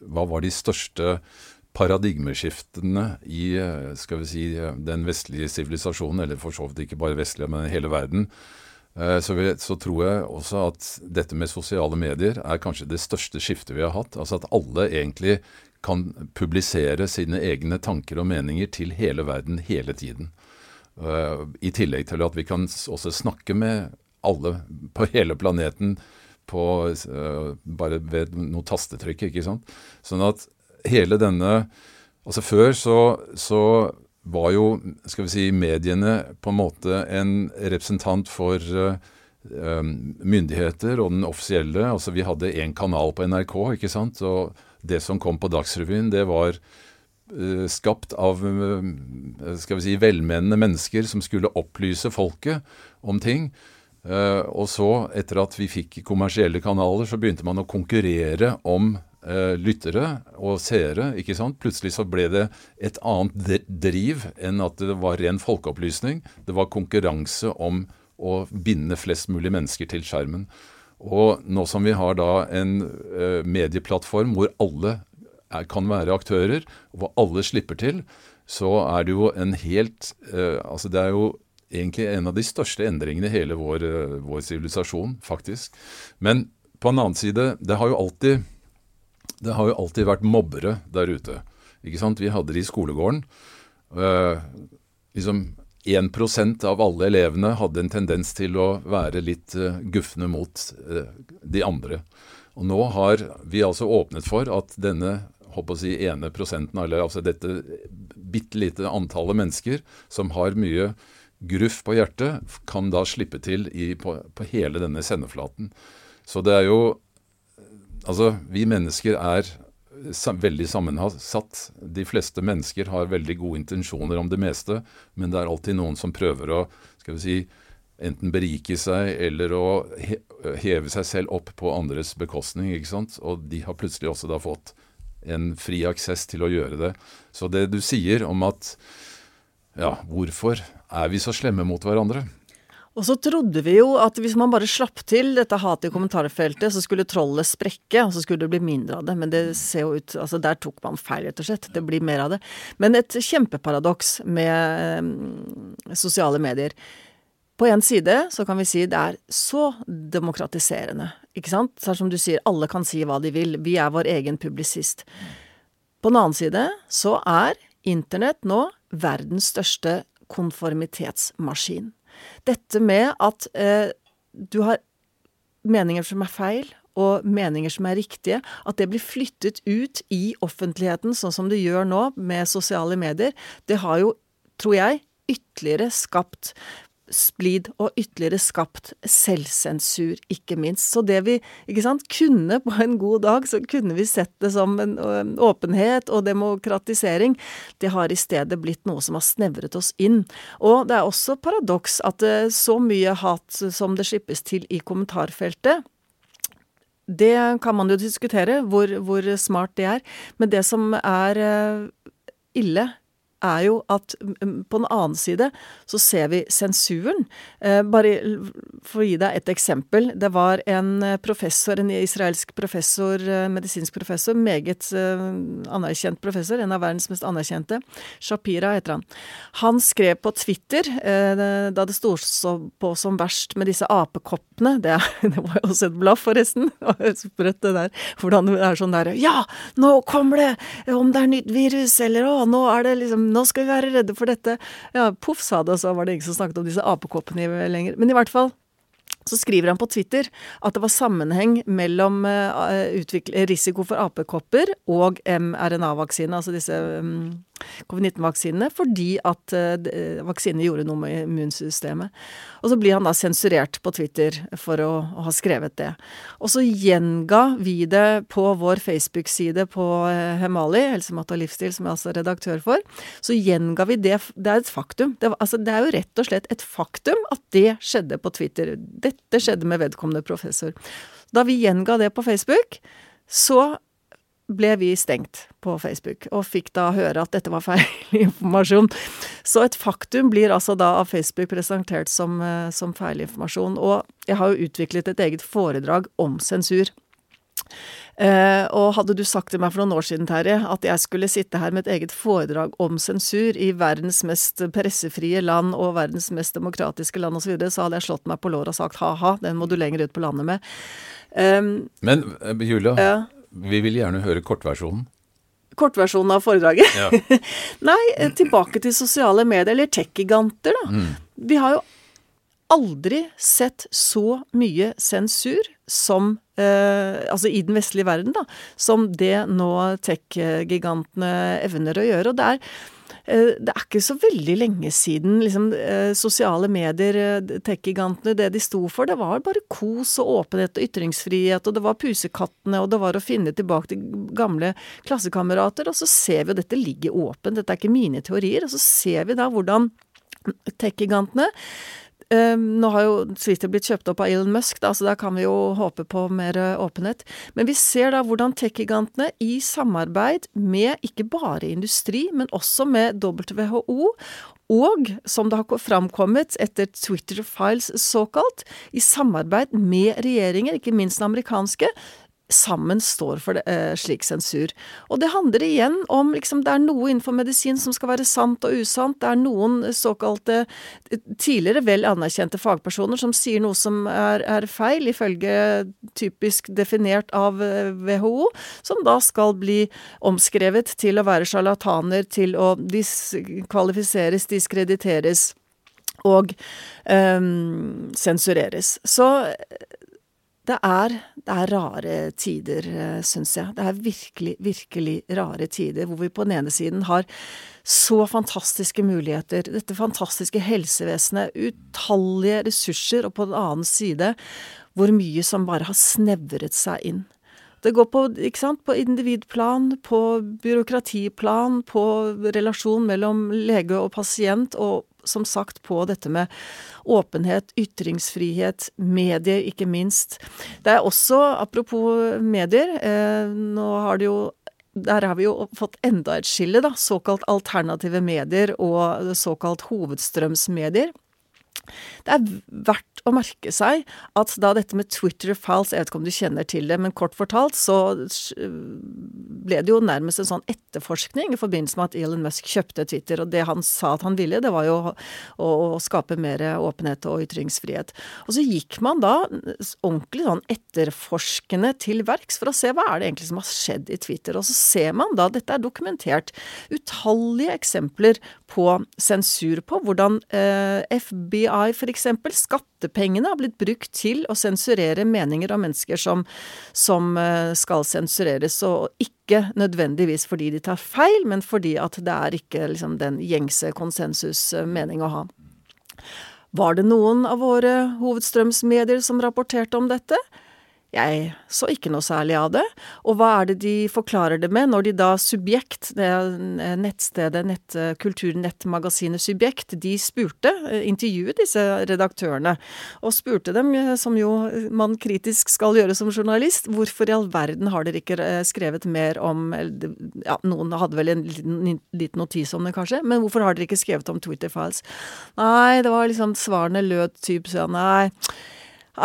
hva var de største paradigmeskiftene i skal vi si, den vestlige sivilisasjonen, eller for så vidt ikke bare vestlige, men hele verden, Eh, så, vi, så, tror jeg også at dette med sosiale medier er kanskje det største skiftet vi har hatt. Altså at alle egentlig kan publisere sine egne tanker og meninger til hele verden hele tiden. I tillegg til at vi kan også snakke med alle på hele planeten på, bare ved noe tastetrykk, ikke sant. Sånn at hele denne Altså før så, så var jo skal vi si, mediene på en måte en representant for uh, myndigheter og den offisielle. Altså Vi hadde én kanal på NRK, ikke sant. Og det som kom på Dagsrevyen, det var uh, skapt av uh, skal vi si, velmenende mennesker som skulle opplyse folket om ting. og så, etter at vi fikk kommersielle kanaler, så begynte man å konkurrere om uh, lyttere og seere. ikke sant? Plutselig så ble det et annet driv enn at det var ren folkeopplysning. Det var konkurranse om å binde flest mulig mennesker til skjermen. Og nå som vi har da en uh, medieplattform hvor alle er, kan være aktører, hvor alle slipper til, så er det jo en helt Altså det er jo egentlig en av de største endringene i hele vår sivilisasjon, faktisk. Men på en annen side, det har jo alltid det har jo alltid vært mobbere der ute. Ikke sant? Vi hadde det i skolegården. Uh, liksom 1% av alle elevene hadde en tendens til å være litt uh, gufne mot uh, de andre. Og nå har vi altså åpnet for at denne håper å si, ene prosenten, eller altså dette bitte lite antallet mennesker som har mye gruff på hjertet, kan da slippe til i, på, på hele denne sendeflaten. Så det er jo Altså, vi mennesker er veldig sammensatt. De fleste mennesker har veldig gode intensjoner om det meste, men det er alltid noen som prøver å skal vi si, enten berike seg eller å heve seg selv opp på andres bekostning. ikke sant? Og de har plutselig også da fått en fri aksess til å gjøre det. Så det du sier om at ja, hvorfor er vi så slemme mot hverandre? Og så trodde vi jo at hvis man bare slapp til dette hatet i kommentarfeltet, så skulle trollet sprekke, og så skulle det bli mindre av det. Men det ser jo ut Altså, der tok man feil, rett og slett. Det blir mer av det. Men et kjempeparadoks med um, sosiale medier. På en side så kan vi si det er så demokratiserende, ikke sant? Så som du sier, alle kan si hva de vil. Vi er vår egen publisist. På den annen side så er internett nå verdens største konformitetsmaskin. Dette med at eh, du har meninger som er feil, og meninger som er riktige, at det blir flyttet ut i offentligheten, sånn som det gjør nå med sosiale medier, det har jo, tror jeg, ytterligere skapt splid og ytterligere skapt selvsensur, ikke minst. Så det vi ikke sant, kunne på en god dag, så kunne vi sett det som en åpenhet og demokratisering. Det har i stedet blitt noe som har snevret oss inn. Og det er også paradoks at så mye hat som det slippes til i kommentarfeltet, det kan man jo diskutere, hvor, hvor smart det er. Men det som er ille er jo at på den annen side så ser vi sensuren. Eh, bare for å gi deg et eksempel. Det var en eh, professor, en israelsk professor, eh, medisinsk professor, meget anerkjent professor, en av verdens mest anerkjente. Shapira heter han. Han skrev på Twitter, da det sto på som verst med disse apekoppene Det, [laughs] det var jo også et blaff, forresten. [laughs] Sprøtt det der. Hvordan det er sånn der Ja, nå kommer det! Om det er nytt virus, eller å, nå er det liksom nå skal vi være redde for dette. Ja, poff, sa det, og så var det ingen som snakket om disse apekoppene lenger. Men i hvert fall så skriver han på Twitter at det var sammenheng mellom uh, risiko for apekopper og mRNA-vaksine, altså disse um, covid-19-vaksinene fordi at uh, vaksinene gjorde noe med immunsystemet. Og så blir han da sensurert på Twitter for å, å ha skrevet det. Og så gjenga vi det på vår Facebook-side på uh, Hemali, Helse, mat og livsstil, som jeg er altså redaktør for. Så gjenga vi det. Det er et faktum. Det, altså, det er jo rett og slett et faktum at det skjedde på Twitter. Dette skjedde med vedkommende professor. Da vi gjenga det på Facebook, så ble vi stengt på Facebook, og fikk da høre at dette var feil [laughs] informasjon. Så et faktum blir altså da av Facebook presentert som, eh, som feilinformasjon. Og jeg har jo utviklet et eget foredrag om sensur. Eh, og hadde du sagt til meg for noen år siden, Terje, at jeg skulle sitte her med et eget foredrag om sensur i verdens mest pressefrie land og verdens mest demokratiske land osv., så, videre, så hadde jeg slått meg på låret og sagt ha-ha, den må du lenger ut på landet med. Um, Men eh, Julia, ja. Vi vil gjerne høre kortversjonen. Kortversjonen av foredraget? Ja. [laughs] Nei, tilbake til sosiale medier, eller tech-giganter, da. Mm. Vi har jo aldri sett så mye sensur som eh, Altså i den vestlige verden, da. Som det nå tech-gigantene evner å gjøre. Og det er det er ikke så veldig lenge siden liksom, eh, sosiale medier, eh, tech-gigantene, det de sto for, det var bare kos og åpenhet og ytringsfrihet, og det var pusekattene, og det var å finne tilbake til gamle klassekamerater. Og så ser vi, og dette ligger åpent, dette er ikke mine teorier, og så ser vi da hvordan tech-gigantene Um, nå har jo Twitter blitt kjøpt opp av Elon Musk, da, så da kan vi jo håpe på mer uh, åpenhet. Men vi ser da hvordan tech-gigantene i samarbeid med ikke bare industri, men også med WHO, og som det har framkommet etter Twitter Files såkalt, i samarbeid med regjeringer, ikke minst den amerikanske, sammen står for det, eh, slik sensur. Og det handler igjen om liksom det er noe innenfor medisin som skal være sant og usant. Det er noen såkalte tidligere vel anerkjente fagpersoner som sier noe som er, er feil, ifølge typisk definert av WHO, eh, som da skal bli omskrevet til å være sjarlataner, til å diskvalifiseres, diskrediteres og um, sensureres. Så det er, det er rare tider, eh, syns jeg. Det er virkelig, virkelig rare tider, hvor vi på den ene siden har så fantastiske muligheter, dette fantastiske helsevesenet, utallige ressurser, og på den annen side hvor mye som bare har snevret seg inn. Det går på, sant, på individplan, på byråkratiplan, på relasjon mellom lege og pasient, og som sagt på dette med åpenhet, ytringsfrihet, medier ikke minst. Det er også, apropos medier, eh, nå har det jo der har vi jo fått enda et skille, da. Såkalt alternative medier og såkalt hovedstrømsmedier. Det er verdt å merke seg at da dette med Twitter files, jeg vet ikke om du kjenner til det, men kort fortalt så ble det jo nærmest en sånn etterforskning i forbindelse med at Elon Musk kjøpte Twitter, og det han sa at han ville, det var jo å, å skape mer åpenhet og ytringsfrihet. Og så gikk man da ordentlig sånn etterforskende til verks for å se hva er det egentlig som har skjedd i Twitter, og så ser man da, dette er dokumentert, utallige eksempler på sensur, på hvordan eh, FBI AI f.eks. Skattepengene har blitt brukt til å sensurere meninger av mennesker som, som eh, skal sensureres, og ikke nødvendigvis fordi de tar feil, men fordi at det er ikke liksom, den gjengse konsensusmening å ha. Var det noen av våre hovedstrømsmedier som rapporterte om dette? Jeg så ikke noe særlig av det. Og hva er det de forklarer det med, når de da Subjekt, det nettstedet, nett, kulturnettmagasinet Subjekt, de spurte, eh, intervjuet disse redaktørene, og spurte dem, eh, som jo man kritisk skal gjøre som journalist, hvorfor i all verden har dere ikke eh, skrevet mer om Ja, noen hadde vel en liten, liten notis om det, kanskje, men hvorfor har dere ikke skrevet om Twitter Files? Nei, det var liksom svarene lød typ sånn, nei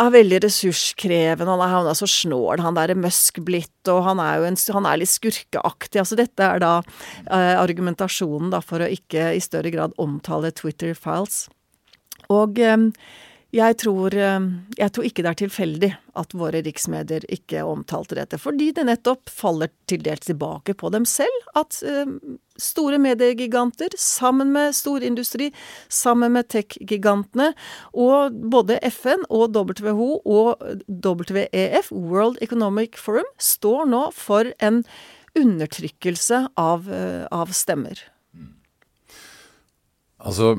er veldig ressurskrevende, han er, han er så snål, han derre Musk blitt, og han er jo en, han er litt skurkeaktig. Altså dette er da eh, argumentasjonen da for å ikke i større grad omtale Twitter files. Og eh, jeg tror, eh, jeg tror, ikke det er tilfeldig at våre riksmedier ikke omtalte dette, fordi det nettopp faller til dels tilbake på dem selv. At eh, store mediegiganter, sammen med storindustri, sammen med tech-gigantene, og både FN og WHO og WEF, World Economic Forum, står nå for en undertrykkelse av, eh, av stemmer. Altså,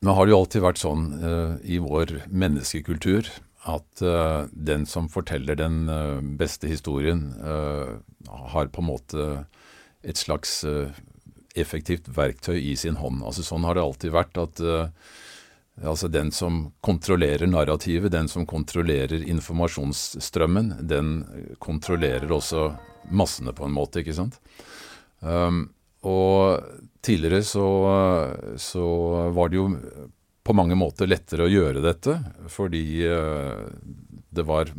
nå har det jo alltid vært sånn uh, i vår menneskekultur at uh, den som forteller den uh, beste historien, har på en måte et slags effektivt verktøy i sin hånd. Altså Sånn har det alltid vært. at altså Den som kontrollerer narrativet, den som kontrollerer informasjonsstrømmen, den kontrollerer også massene på en måte, ikke sant. Um, og tidligere så, så, var det jo på mange måter lettere å gjøre dette, fordi uh, det var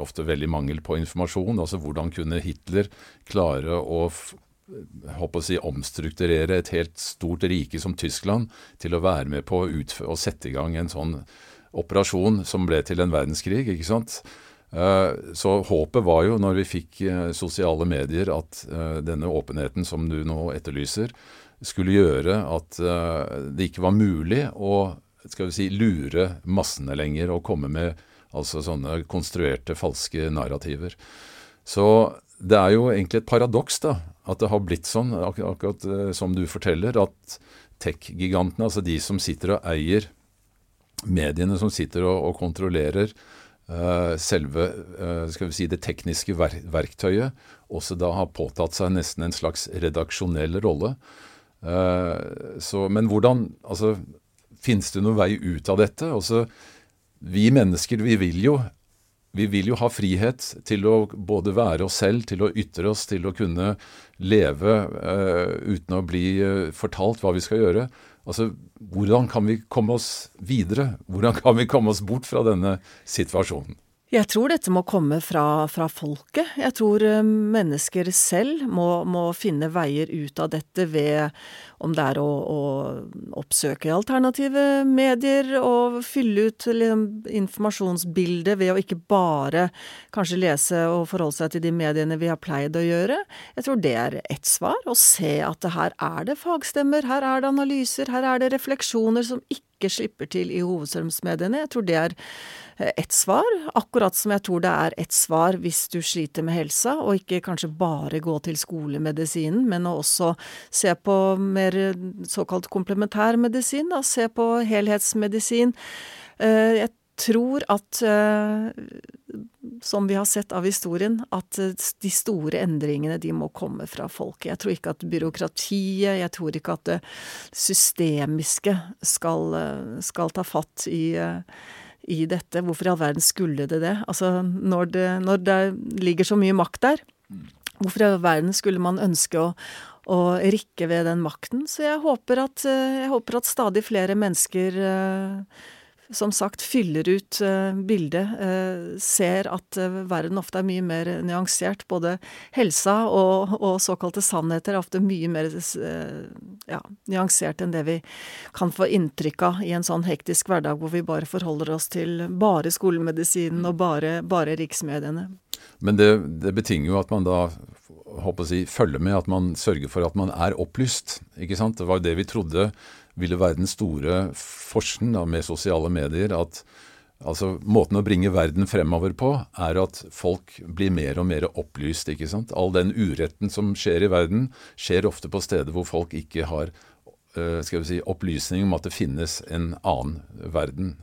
ofte veldig mangel på informasjon. Altså hvordan kunne Hitler klare å håper å si, omstrukturere et helt stort rike som Tyskland til å være med på å, sette i gang en sånn operasjon som ble til en verdenskrig. ikke sant? Eh, så håpet var jo, når vi fikk eh, sosiale medier, at eh, denne åpenheten som du nå etterlyser, skulle gjøre at det ikke var mulig å skal vi si, lure massene lenger og komme med altså sånne konstruerte, falske narrativer. Så det er jo egentlig et paradoks da, at det har blitt sånn, ak akkurat som du forteller, at tech-gigantene, altså de som sitter og eier mediene, som sitter og, og kontrollerer uh, selve uh, skal vi si, det tekniske ver verktøyet også da har påtatt seg nesten en slags redaksjonell rolle. Uh, så, men hvordan altså, Finnes det noen vei ut av dette? Altså, vi mennesker, vi vil jo vi vil jo ha frihet til å både være oss selv, til å ytre oss, til å kunne leve uh, uten å bli uh, fortalt hva vi skal gjøre. Altså, hvordan kan vi komme oss videre? Hvordan kan vi komme oss bort fra denne situasjonen? Jeg tror dette må komme fra, fra folket. Jeg tror eh, mennesker selv må, må, finne veier ut av dette ved om det er å, å oppsøke alternative medier og fylle ut liksom, informasjonsbildet ved å ikke bare kanskje lese og forholde seg til de mediene vi har pleid å gjøre. Jeg tror det er ett svar. Å se at her er det fagstemmer, her er det analyser, her er det refleksjoner som ikke slipper til i hovedstrømsmediene. Jeg tror det er ett svar, akkurat som jeg tror det er ett svar hvis du sliter med helsa, og ikke kanskje bare gå til skolemedisinen, men også se på mer såkalt komplementærmedisin, da, se på helhetsmedisin. Eh, jeg tror at, eh, som vi har sett av historien, at de store endringene de må komme fra folket. Jeg tror ikke at byråkratiet, jeg tror ikke at det systemiske skal, skal ta fatt i i dette. Hvorfor i all verden skulle det det? Altså, når det, når det ligger så mye makt der, hvorfor i all verden skulle man ønske å, å rikke ved den makten? Så jeg håper at, jeg håper at stadig flere mennesker uh, som sagt fyller ut uh, bildet, uh, ser at uh, verden ofte er mye mer nyansert. Både helsa og, og såkalte sannheter er ofte mye mer ja, nyansert enn det vi kan få inntrykk av i en sånn hektisk hverdag hvor vi bare forholder oss til bare skolemedisinen og bare, bare riksmediene. Men det, det betinger jo at man da håper å si, følger med, at man sørger for at man er opplyst. ikke sant? Det var jo det vi trodde ville være den store forsen med sosiale medier. at altså, Måten å bringe verden fremover på er at folk blir mer og mer opplyst. ikke sant? All den uretten som skjer i verden, skjer ofte på steder hvor folk ikke har uh, skal vi si, opplysning om at det finnes en annen verden.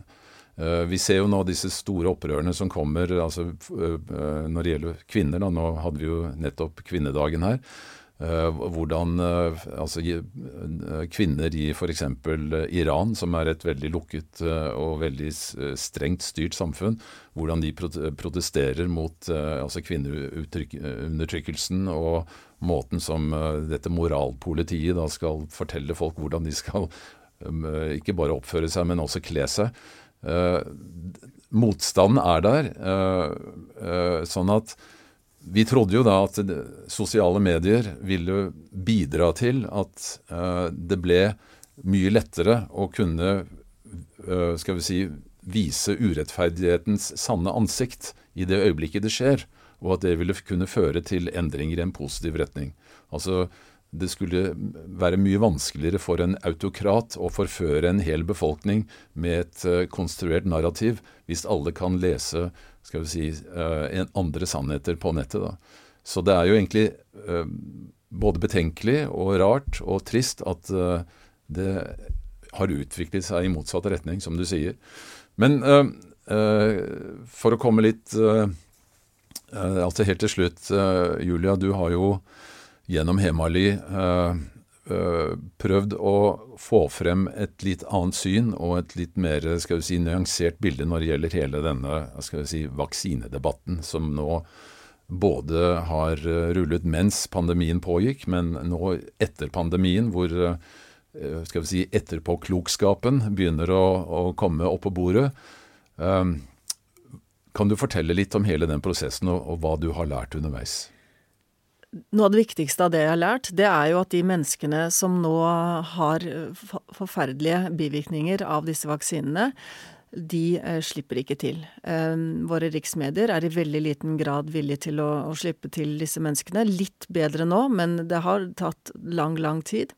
Uh, vi ser jo nå disse store opprørene som kommer altså, uh, når det gjelder kvinner. Da. Nå hadde vi jo nettopp kvinnedagen her. Eh, hvordan eh, altså, eh, kvinner i f.eks. Iran, som er et veldig lukket og veldig strengt styrt samfunn, hvordan de protesterer mot altså kvinneundertrykkelsen og måten som dette moralpolitiet da skal fortelle folk hvordan de skal ikke bare oppføre seg, men også kle seg. Motstanden er der, sånn at vi trodde jo da at sosiale medier ville bidra til at uh, det ble mye lettere å kunne uh, skal vi si, vise urettferdighetens sanne ansikt i det øyeblikket det skjer, og at det ville kunne føre til endringer i en positiv retning. Altså, det skulle være mye vanskeligere for en autokrat å forføre en hel befolkning med et uh, konstruert narrativ hvis alle kan lese skal vi si, uh, andre sannheter på nettet. Da. Så det er jo egentlig uh, både betenkelig og rart og trist at det har utviklet seg i motsatt retning, som du sier. Men for å komme litt altså Helt til slutt, Julia. Du har jo gjennom Hemali prøvd å få frem et litt annet syn og et litt mer skal vi si, nyansert bilde når det gjelder hele denne skal vi si, vaksinedebatten, som nå både har rullet mens pandemien pågikk, men nå etter pandemien, hvor Eh, skal vi si, etterpåklokskapen begynner å, å komme opp på bordet. Kan du fortelle litt om hele den prosessen og, og, hva du har lært underveis? Noe av det viktigste av det jeg har lært, det er jo at de menneskene som nå har forferdelige bivirkninger av disse vaksinene, de eh, slipper ikke til. Eh, våre riksmedier er i veldig liten grad villige til å, å, slippe til disse menneskene. Litt bedre nå, men det har tatt lang, lang tid.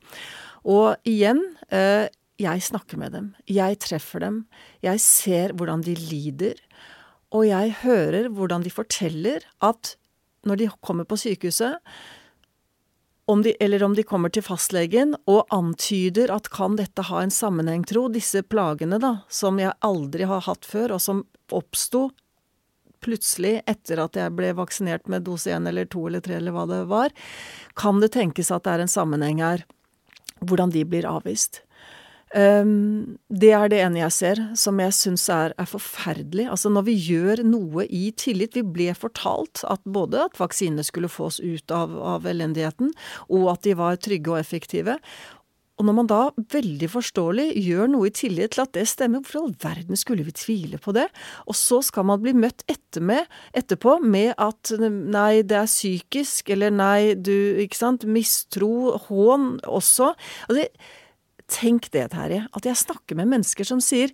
Og igjen, eh, jeg snakker med dem. Jeg treffer dem. Jeg ser hvordan de lider. Og jeg hører hvordan de forteller at når de kommer på sykehuset, om de, eller om de kommer til fastlegen og antyder at kan dette ha en sammenheng, tro, disse plagene da, som jeg aldri har hatt før, og som oppsto plutselig etter at jeg ble vaksinert med dose én eller to eller tre eller hva det var, kan det tenkes at det er en sammenheng her hvordan de blir avvist. Um, det er det ene jeg ser, som jeg syns er, er, forferdelig. Altså når vi gjør noe i tillit Vi ble fortalt at både at vaksinene skulle få oss ut av, av elendigheten, og at de var trygge og effektive. Og når man da veldig forståelig gjør noe i tillit til at det stemmer, hvorfor i all verden skulle vi tvile på det? Og så skal man bli møtt etter med, etterpå med at nei, det er psykisk, eller nei, du, ikke sant, mistro, hån også. Altså, tenk det, Terje, at jeg snakker med mennesker som sier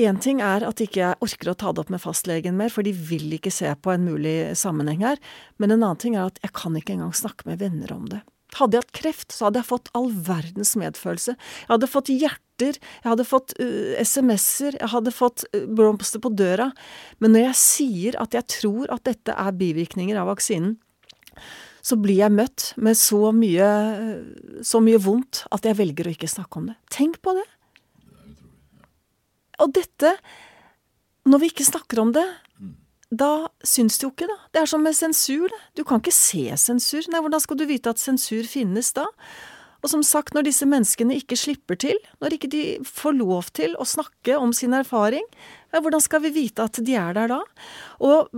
Én ting er at ikke jeg orker å ta det opp med fastlegen mer, for de vil ikke se på en mulig sammenheng her, men en annen ting er at jeg kan ikke engang snakke med venner om det. Hadde jeg hatt kreft, så hadde jeg fått all verdens medfølelse. Jeg hadde fått hjerter, jeg hadde fått uh, SMS-er, jeg hadde fått uh, blomster på døra. Men når jeg sier at jeg tror at dette er bivirkninger av vaksinen, så blir jeg møtt med så mye, så mye vondt at jeg velger å ikke snakke om det. Tenk på det! Og dette, når vi ikke snakker om det, da syns det jo ikke, da. Det er som med sensur. Du kan ikke se sensur. Nei, hvordan skal du vite at sensur finnes da? Og som sagt, når disse menneskene ikke slipper til, når ikke de får lov til å snakke om sin erfaring, hvordan skal vi vite at de er der da? Og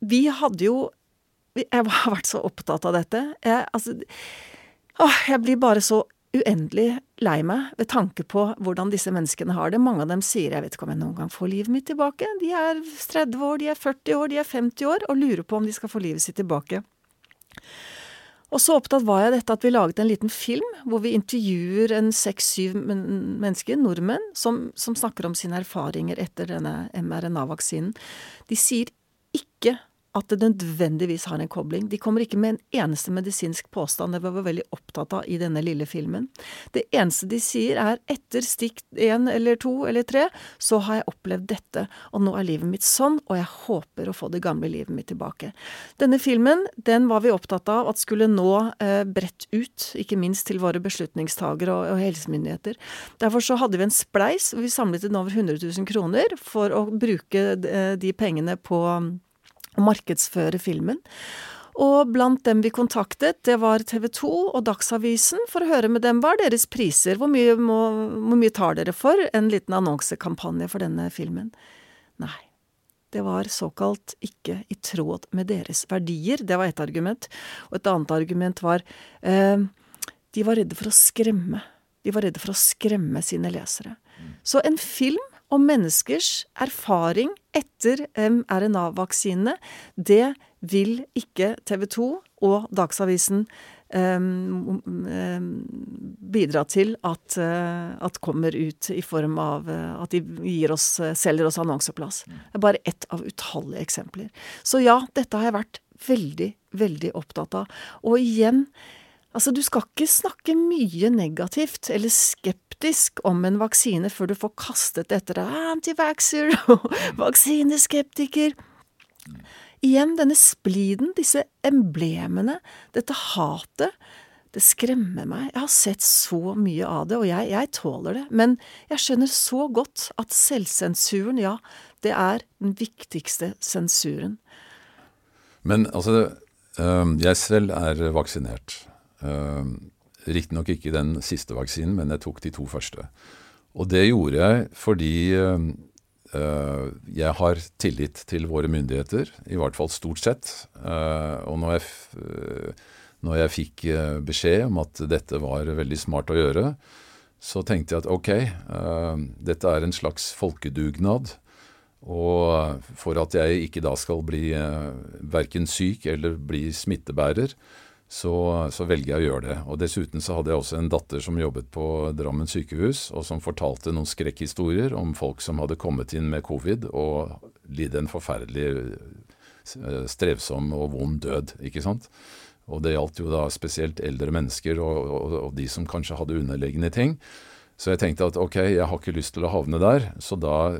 vi hadde jo Jeg har vært så opptatt av dette. Jeg, altså, å, jeg blir bare så uendelig lei meg ved tanke på hvordan disse menneskene har det. Mange av dem sier 'jeg vet ikke om jeg noen gang får livet mitt tilbake'. De er 30 år, de er 40 år, de er 50 år, og lurer på om de skal få livet sitt tilbake. Og så opptatt var jeg av dette at vi laget en liten film hvor vi intervjuer en seks-syv mennesker, nordmenn, som, som snakker om sine erfaringer etter denne mRNA-vaksinen. De sier at det nødvendigvis har en kobling. De kommer ikke med en eneste medisinsk påstand, det var vi veldig opptatt av i denne lille filmen. Det eneste de sier er etter stikk én eller to eller tre, så har jeg opplevd dette, og nå er livet mitt sånn, og jeg håper å få det gamle livet mitt tilbake. Denne filmen, den var vi opptatt av at skulle nå eh, bredt ut, ikke minst til våre beslutningstagere og, og helsemyndigheter. Derfor så hadde vi en spleis, og vi samlet inn over 100 000 kroner for å bruke eh, de pengene på markedsføre filmen. Og blant dem vi kontaktet, det var TV 2 og Dagsavisen for å høre med dem hva er deres priser, hvor mye, må, hvor mye tar dere for en liten annonsekampanje for denne filmen? Nei, det var såkalt ikke i tråd med deres verdier, det var ett argument. Og et annet argument var eh, de var redde for å skremme. De var redde for å skremme sine lesere. Så en film om menneskers erfaring etter mRNA-vaksinene, det vil ikke TV 2 og Dagsavisen um, um, bidra til at, uh, at, kommer ut i form av uh, at de oss, selger oss annonseplass. Det er bare ett av utallige eksempler. Så ja, dette har jeg vært veldig, veldig opptatt av. Og igjen, Altså, du skal ikke snakke mye negativt eller skeptisk om en vaksine før du får kastet etter deg antivaxer [laughs] og vaksineskeptiker. Igjen denne spliden, disse emblemene, dette hatet det skremmer meg. Jeg har sett så mye av det, og jeg, jeg tåler det. Men jeg skjønner så godt at selvsensuren, ja, det er den viktigste sensuren. Men altså, jeg selv er vaksinert. Riktignok ikke den siste vaksinen, men jeg tok de to første. Og det gjorde jeg fordi jeg har tillit til våre myndigheter, i hvert fall stort sett. Og når jeg når jeg fikk eh, beskjed om at dette var veldig smart å gjøre, så tenkte jeg at ok, dette er en slags folkedugnad. Og for at jeg ikke da skal bli uh, verken syk eller bli smittebærer, så, så, velger jeg å gjøre det. Og Dessuten så hadde jeg også en datter som jobbet på Drammen sykehus, og som fortalte noen skrekkhistorier om folk som hadde kommet inn med covid og lidd en forferdelig strevsom og vond død. ikke sant? Og det gjaldt jo da spesielt eldre mennesker og, og, og, de som kanskje hadde underliggende ting. Så jeg tenkte at ok, jeg har ikke lyst til å havne der, så da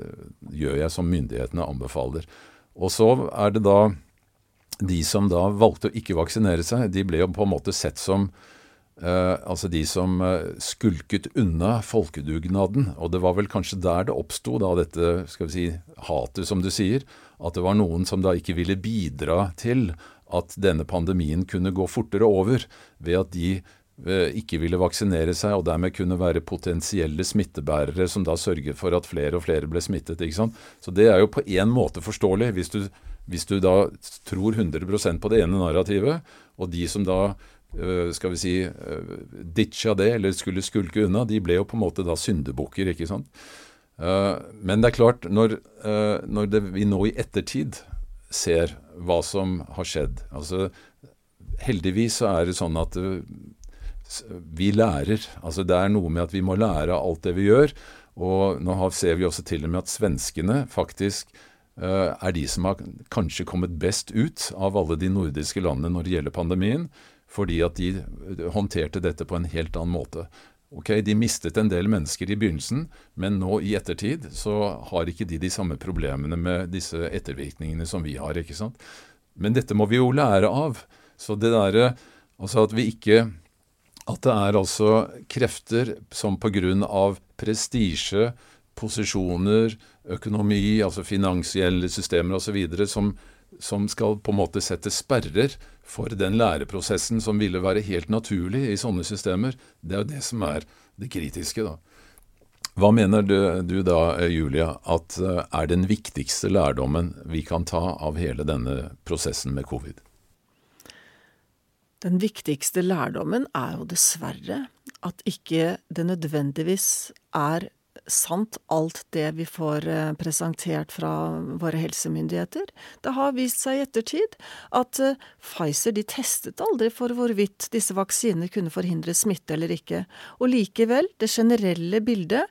gjør jeg som myndighetene anbefaler. Og så er det da de som da valgte å ikke vaksinere seg, de ble jo på en måte sett som Uh, altså de som eh, skulket unna folkedugnaden. Og det var vel kanskje der det oppsto dette skal vi si, hatet, som du sier. At det var noen som da ikke ville bidra til at denne pandemien kunne gå fortere over ved at de uh, ikke ville vaksinere seg og dermed kunne være potensielle smittebærere som da sørget for at flere og flere ble smittet. ikke sant? Så det er jo på én måte forståelig. Hvis du, hvis du da tror 100% på det ene narrativet, og de som da eh, skal vi si eh, ditcha det, eller skulle skulke unna, de ble jo på en måte da syndebukker, ikke sant. Men det er klart, når, når det, vi nå i ettertid ser hva som har skjedd. Altså, heldigvis så er det sånn at vi lærer. Altså, det er noe med at vi må lære av alt det vi gjør. Og nå ser vi også til og med at svenskene faktisk er de som har kanskje kommet best ut av alle de nordiske landene når det gjelder pandemien, fordi at de håndterte dette på en helt annen måte. Ok, De mistet en del mennesker i begynnelsen, men nå i ettertid så har ikke de de samme problemene med disse ettervirkningene som vi har. ikke sant? Men dette må vi jo lære av. Så det derre Altså at vi ikke At det er altså krefter som pga. prestisje, posisjoner, økonomi, altså finansielle systemer osv. som som skal på en måte sette sperrer for den læreprosessen som ville være helt naturlig i sånne systemer. Det er jo det som er det kritiske, da. Hva mener du, du da, Julia, at eh, er den viktigste lærdommen vi kan ta av hele denne prosessen med covid? Den viktigste lærdommen er jo dessverre at ikke det nødvendigvis er sant alt det vi får eh, presentert fra våre helsemyndigheter. Det har vist seg i ettertid at eh, Pfizer de testet aldri for hvorvidt disse vaksinene kunne forhindre smitte eller ikke. Og likevel, det generelle bildet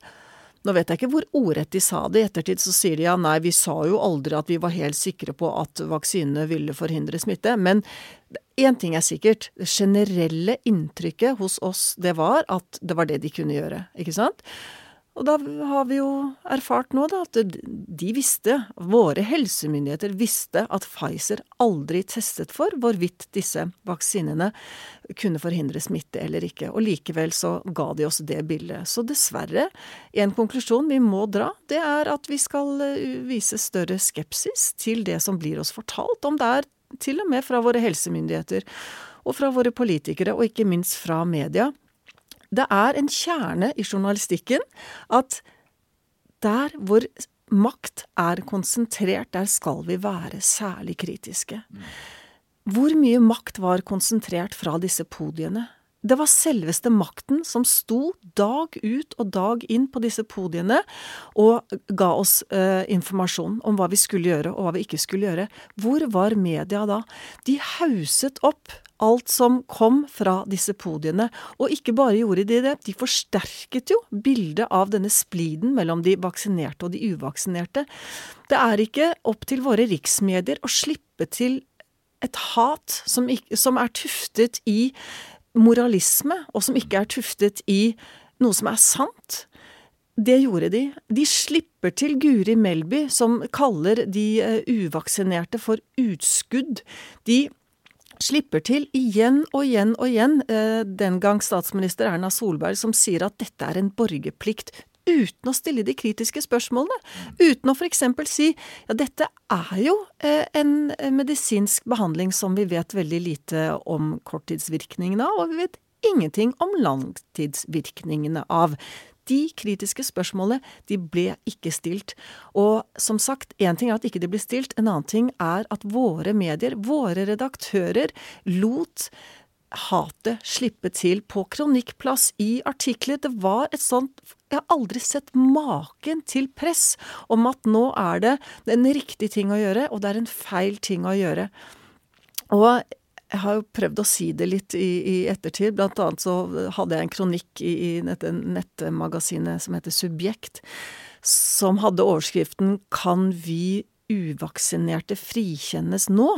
nå vet jeg ikke hvor ordrett de sa det. I ettertid så sier de ja, nei, vi sa jo aldri at vi var helt sikre på at vaksinene ville forhindre smitte. Men én ting er sikkert. Det generelle inntrykket hos oss, det var at det var det de kunne gjøre. Ikke sant? Og da har vi jo erfart nå da, at de visste, våre helsemyndigheter visste, at Pfizer aldri testet for hvorvidt disse vaksinene kunne forhindre smitte eller ikke. Og likevel så ga de oss det bildet. Så dessverre, en konklusjon vi må dra, det er at vi skal eh, vise større skepsis til det som blir oss fortalt, om det er til og med fra våre helsemyndigheter og fra våre politikere, og ikke minst fra media det er en kjerne i journalistikken at der hvor makt er konsentrert, der skal vi være særlig kritiske. Hvor mye makt var konsentrert fra disse podiene? Det var selveste makten som sto dag ut og dag inn på disse podiene og ga oss eh, informasjon om hva vi skulle gjøre og hva vi ikke skulle gjøre. Hvor var media da? De hauset opp alt som kom fra disse podiene. Og ikke bare gjorde de det, de forsterket jo bildet av denne spliden mellom de vaksinerte og de uvaksinerte. Det er ikke opp til våre riksmedier å slippe til et hat som, ikke, som er tuftet i moralisme, og som ikke er tuftet i noe som er sant. Det gjorde de. De slipper til Guri Melby, som kaller de uh, uvaksinerte for utskudd. De slipper til igjen og igjen og igjen, eh, den gang statsminister Erna Solberg, som sier at dette er en borgerplikt uten å stille de kritiske spørsmålene. Uten å f.eks. si ja, dette er jo eh, en medisinsk behandling som vi vet veldig lite om korttidsvirkningene av, og vi vet ingenting om langtidsvirkningene av. De kritiske spørsmålene, de ble ikke stilt. Og som sagt, én ting er at ikke de ble stilt, en annen ting er at våre medier, våre redaktører, lot hatet slippe til på kronikkplass, i artikler. Det var et sånt Jeg har aldri sett maken til press om at nå er det en riktig ting å gjøre, og det er en feil ting å gjøre. Og jeg har jo prøvd å si det litt i, i ettertid. Blant annet så hadde jeg en kronikk i, i dette nettmagasinet som heter Subjekt, som hadde overskriften 'Kan vi uvaksinerte frikjennes nå.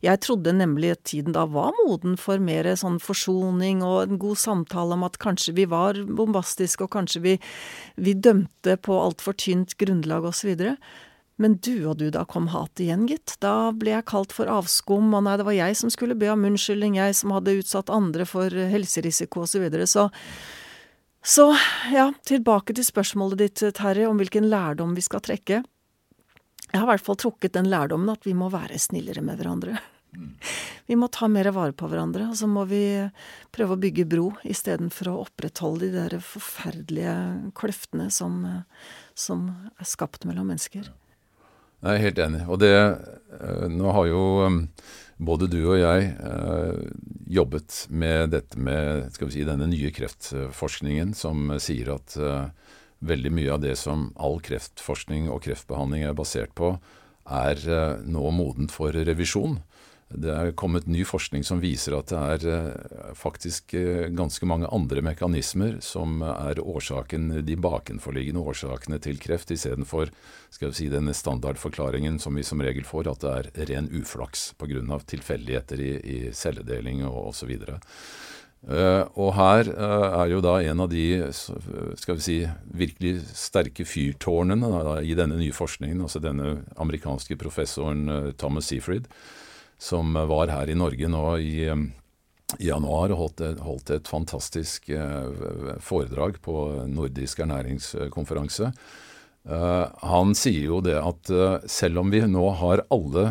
Jeg trodde nemlig at tiden da var moden for mer sånn forsoning og en god samtale om at kanskje vi var bombastiske, og kanskje vi, vi dømte på altfor tynt grunnlag osv. Men du og du, da kom hatet igjen, gitt. Da ble jeg kalt for avskum, og nei, det var jeg som skulle be om unnskyldning, jeg som hadde utsatt andre for helserisiko osv. Så, videre. så så ja, tilbake til spørsmålet ditt, Terje, om hvilken lærdom vi skal trekke. Jeg har i hvert fall trukket den lærdommen at vi må være snillere med hverandre. Vi må ta mer vare på hverandre, og så må vi prøve å bygge bro istedenfor å opprettholde de der forferdelige kløftene som, som er skapt mellom mennesker. Jeg er helt enig. Og det eh, Nå har jo eh, både du og jeg eh, jobbet med dette med skal vi si, denne nye kreftforskningen som sier at veldig mye av det som all kreftforskning og kreftbehandling er basert på, er nå modent for revisjon. Det er kommet ny forskning som viser at det er eh, faktisk eh, ganske mange andre mekanismer som er årsaken, de bakenforliggende årsakene til kreft, istedenfor si, denne standardforklaringen som vi som regel får, at det er ren uflaks pga. tilfeldigheter i, i celledeling og osv. Uh, og her er jo da en av de skal vi si, virkelig sterke fyrtårnene da, i denne nye forskningen, altså denne amerikanske professoren Thomas Seafried, som var her i Norge nå i, um, i januar og holdt, holdt et fantastisk foredrag på nordisk ernæringskonferanse. han sier jo det at selv om vi nå har alle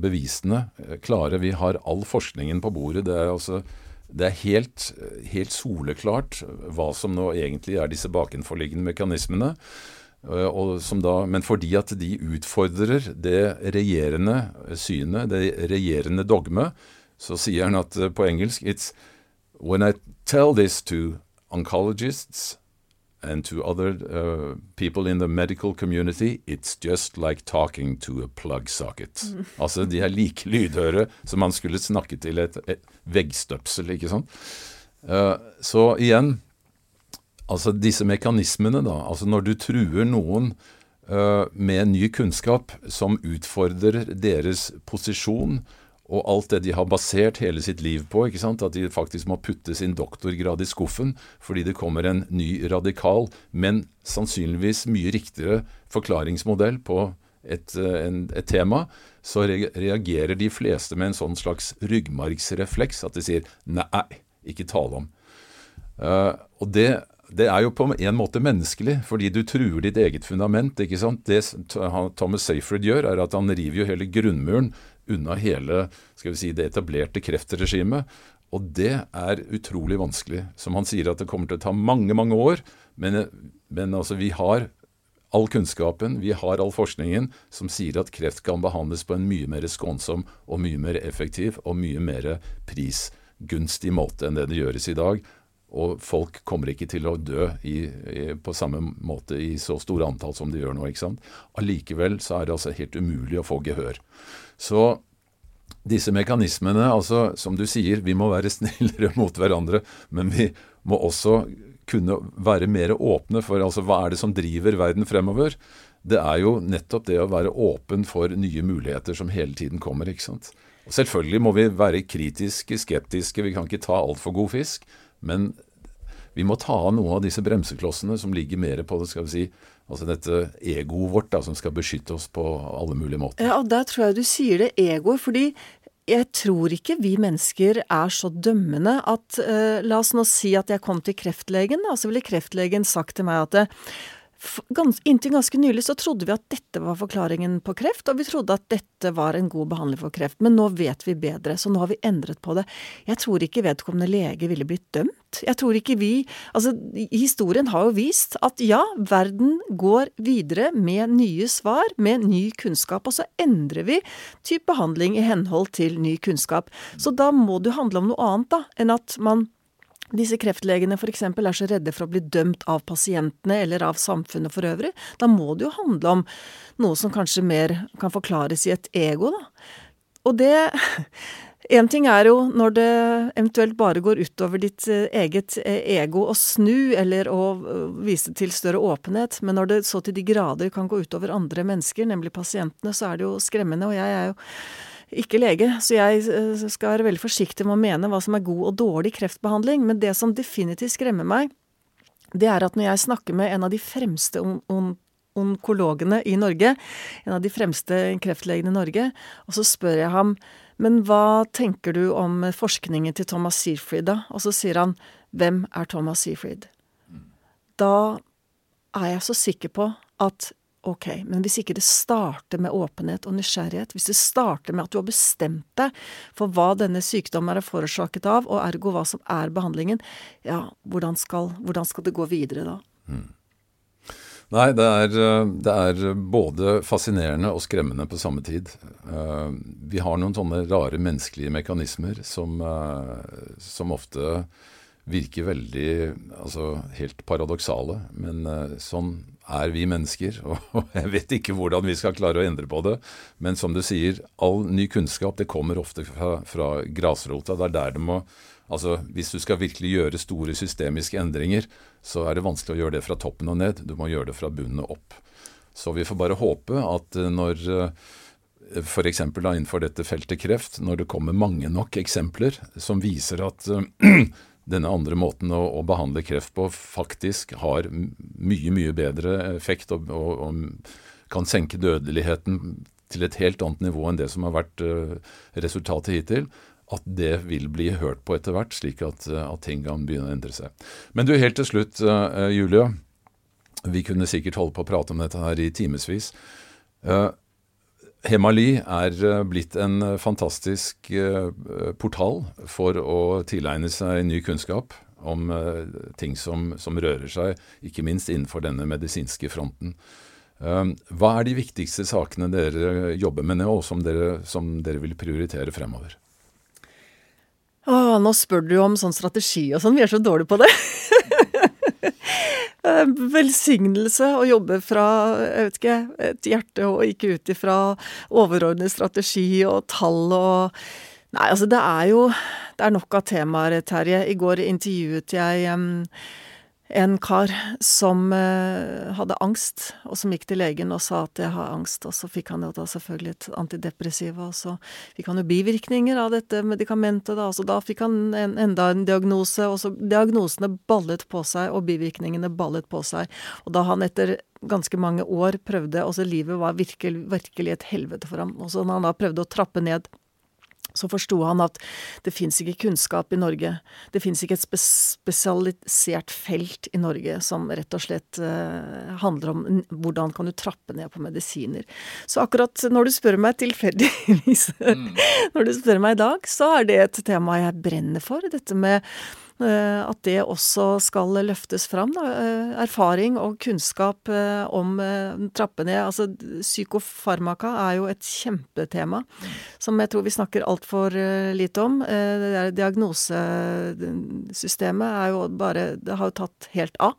bevisene klare, vi har all forskningen på bordet, det er altså det er helt, helt, soleklart hva som nå egentlig er disse bakenforliggende mekanismene. Eh, da, men fordi at de utfordrer det regjerende synet, det regjerende dogme, så sier han at eh, på engelsk It's when I tell this to oncologists and to other uh, people in the medical community, it's just like talking to a plug socket. Mm. Altså, de er like lydhøre som man skulle snakke til et, et veggstøpsel, ikke sant. Uh, så igjen, altså disse mekanismene, da. Altså når du truer noen uh, med ny kunnskap som utfordrer deres posisjon, og alt det de har basert hele sitt liv på, ikke sant? at de faktisk må putte sin doktorgrad i skuffen fordi det kommer en ny radikal, men sannsynligvis mye riktigere forklaringsmodell på et, eh, en, et tema, så reagerer de fleste med en sånn slags ryggmargsrefleks, at de sier 'nei, ikke tale om'. Uh, og det, det, er jo på en måte menneskelig, fordi du truer ditt eget fundament. ikke sant? Det Thomas Seyfried gjør, er at han river jo hele grunnmuren unna hele skal vi si, det etablerte kreftregimet. Og det er utrolig vanskelig. Som han sier at det kommer til å ta mange, mange år. Men, men altså, vi har all kunnskapen, vi har all forskningen som sier at kreft kan behandles på en mye mer skånsom og mye mer effektiv og mye mer prisgunstig måte enn det det gjøres i dag. Og folk kommer ikke til å dø i, i, på samme måte i så store antall som de gjør nå. ikke sant? Allikevel så er det altså helt umulig å få gehør. Så disse mekanismene, altså som du sier, vi må være [laughs] snillere mot hverandre, men vi må også kunne være mer åpne for altså hva er det som driver verden fremover. Det er jo nettopp det å være åpen for nye muligheter som hele tiden kommer. ikke sant? Og selvfølgelig må vi være kritiske, skeptiske, vi kan ikke ta altfor god fisk. Men vi må ta av noen av disse bremseklossene som ligger mer på det, skal vi si, Altså dette egoet vårt da, som skal beskytte oss på alle mulige måter. Ja, og Der tror jeg du sier det egoet, fordi jeg tror ikke vi mennesker er så dømmende at uh, La oss nå si at jeg kom til kreftlegen, da, så ville kreftlegen sagt til meg at Gans, inntil ganske nylig så trodde vi at dette var forklaringen på kreft, og vi trodde at dette var en god behandling for kreft. Men nå vet vi bedre, så nå har vi endret på det. Jeg tror ikke vedkommende lege ville blitt dømt. Jeg tror ikke vi Altså, historien har jo vist at ja, verden går videre med nye svar, med ny kunnskap, og så endrer vi type behandling i henhold til ny kunnskap. Så da må det jo handle om noe annet, da, enn at man disse kreftlegene f.eks. er så redde for å bli dømt av pasientene eller av samfunnet for øvrig. Da må det jo handle om noe som kanskje mer kan forklares i et ego, da. Og det [laughs] En ting er jo når det eventuelt bare går utover ditt eh, eget eh, ego å snu, eller å eh, vise til større åpenhet, men når det så til de grader kan gå utover andre mennesker, nemlig pasientene, så er det jo skremmende. Og jeg er jo ikke lege, så jeg eh, skal være veldig forsiktig med å mene hva som er god og dårlig kreftbehandling. Men det som definitivt skremmer meg, det er at når jeg snakker med en av de fremste on on onkologene i Norge, en av de fremste kreftlegene i Norge, og så spør jeg ham men hva tenker du om forskningen til Thomas Seafried, da? Og så sier han hvem er Thomas Seafried? Da er jeg så sikker på at Ok, men hvis ikke det starter med åpenhet og nysgjerrighet, hvis det starter med at du har bestemt deg for hva denne sykdommen er forårsaket av, og ergo hva som er behandlingen, ja, hvordan skal, hvordan skal det gå videre da? Mm. Nei, det er, det er, både fascinerende og skremmende på samme tid. Eh, vi har noen sånne rare menneskelige mekanismer som, eh, som ofte virker veldig altså helt paradoksale. Men uh, sånn er vi mennesker, [laughs] og jeg vet ikke hvordan vi skal klare å endre på det. Men som du sier, all ny kunnskap det kommer ofte fra, fra grasrota. Det er der det må Altså, Hvis du skal virkelig gjøre store systemiske endringer, så er det vanskelig å gjøre det fra toppen og ned. Du må gjøre det fra bunnen og opp. Så vi får bare håpe at eh, når uh, f.eks. innenfor dette feltet kreft, når det kommer mange nok eksempler som viser at [clears throat] denne andre måten å, å, behandle kreft på faktisk har mye, mye bedre effekt og, og, og, kan senke dødeligheten til et helt annet nivå enn det som har vært uh, resultatet hittil, at det vil bli hørt på etter hvert, slik at, uh, at, ting kan begynne å endre seg. Men du, helt til slutt, Julie. Julia. Vi kunne sikkert holde på å prate om dette her i timevis. Hemali er eh, blitt en eh, fantastisk eh, portal for å tilegne seg ny kunnskap om ting som, som rører seg, ikke minst innenfor denne medisinske fronten. Hva er de viktigste sakene dere jobber med nå, og som dere, som dere vil prioritere fremover? Åh, nå spør du om sånn strategi og sånn. Vi er så dårlige på det. [laughs] Eh, velsignelse å jobbe fra jeg vet ikke, et hjerte og ikke ut ifra overordnet strategi og tall og Nei, altså det er jo Det er nok av temaer, Terje. I går intervjuet jeg um, en kar som eh, hadde angst, og som gikk til legen og sa at jeg har angst. Og så fikk han jo da selvfølgelig et antidepressiva, og så fikk han jo bivirkninger av dette medikamentet. Da, så da fikk han en, enda en diagnose, og så diagnosene ballet på seg, og bivirkningene ballet på seg. Og da han etter ganske mange år prøvde, og så livet var virkelig, virkelig et helvete for ham, og så han da prøvde å trappe ned så forsto han at det fins ikke kunnskap i Norge. Det fins ikke et spesialisert felt i Norge som rett og slett uh, handler om hvordan kan du trappe ned på medisiner. Så akkurat når du spør meg tilfeldigvis, [laughs] mm. når du spør meg i dag, så er det et tema jeg brenner for. Dette med Eh, at det også skal løftes fram. Da. Eh, erfaring og kunnskap eh, om trappene. Altså, psykofarmaka er jo et kjempetema som jeg tror vi snakker altfor lite om. Det diagnosesystemet er jo bare Det har jo tatt helt av.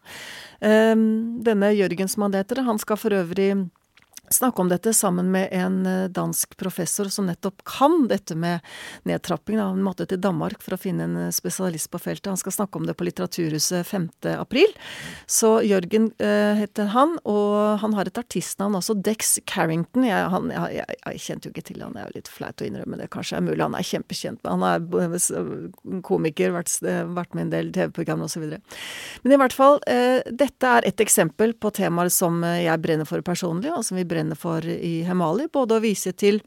Denne Jørgen som han heter, han skal for øvrig snakke om dette sammen med en eh, dansk professor som nettopp kan dette med nedtrapping. Han måtte til Danmark for å finne en eh, spesialist på feltet. Han skal snakke om det på Litteraturhuset 5. april. Så Jørgen eh, heter han, og han har et artistnavn også, Dex Carrington. Jeg, han, jeg, jeg, jeg, kjente jo ikke til han, det er jo litt flaut å innrømme det, kanskje er mulig. Han er kjempekjent. Han er komiker, vært, vært med en del TV-programmer osv. Men i hvert fall, eh, dette er et eksempel på temaer som jeg brenner for personlig, og som vi brenner brenner for i Hemali. Både å vise til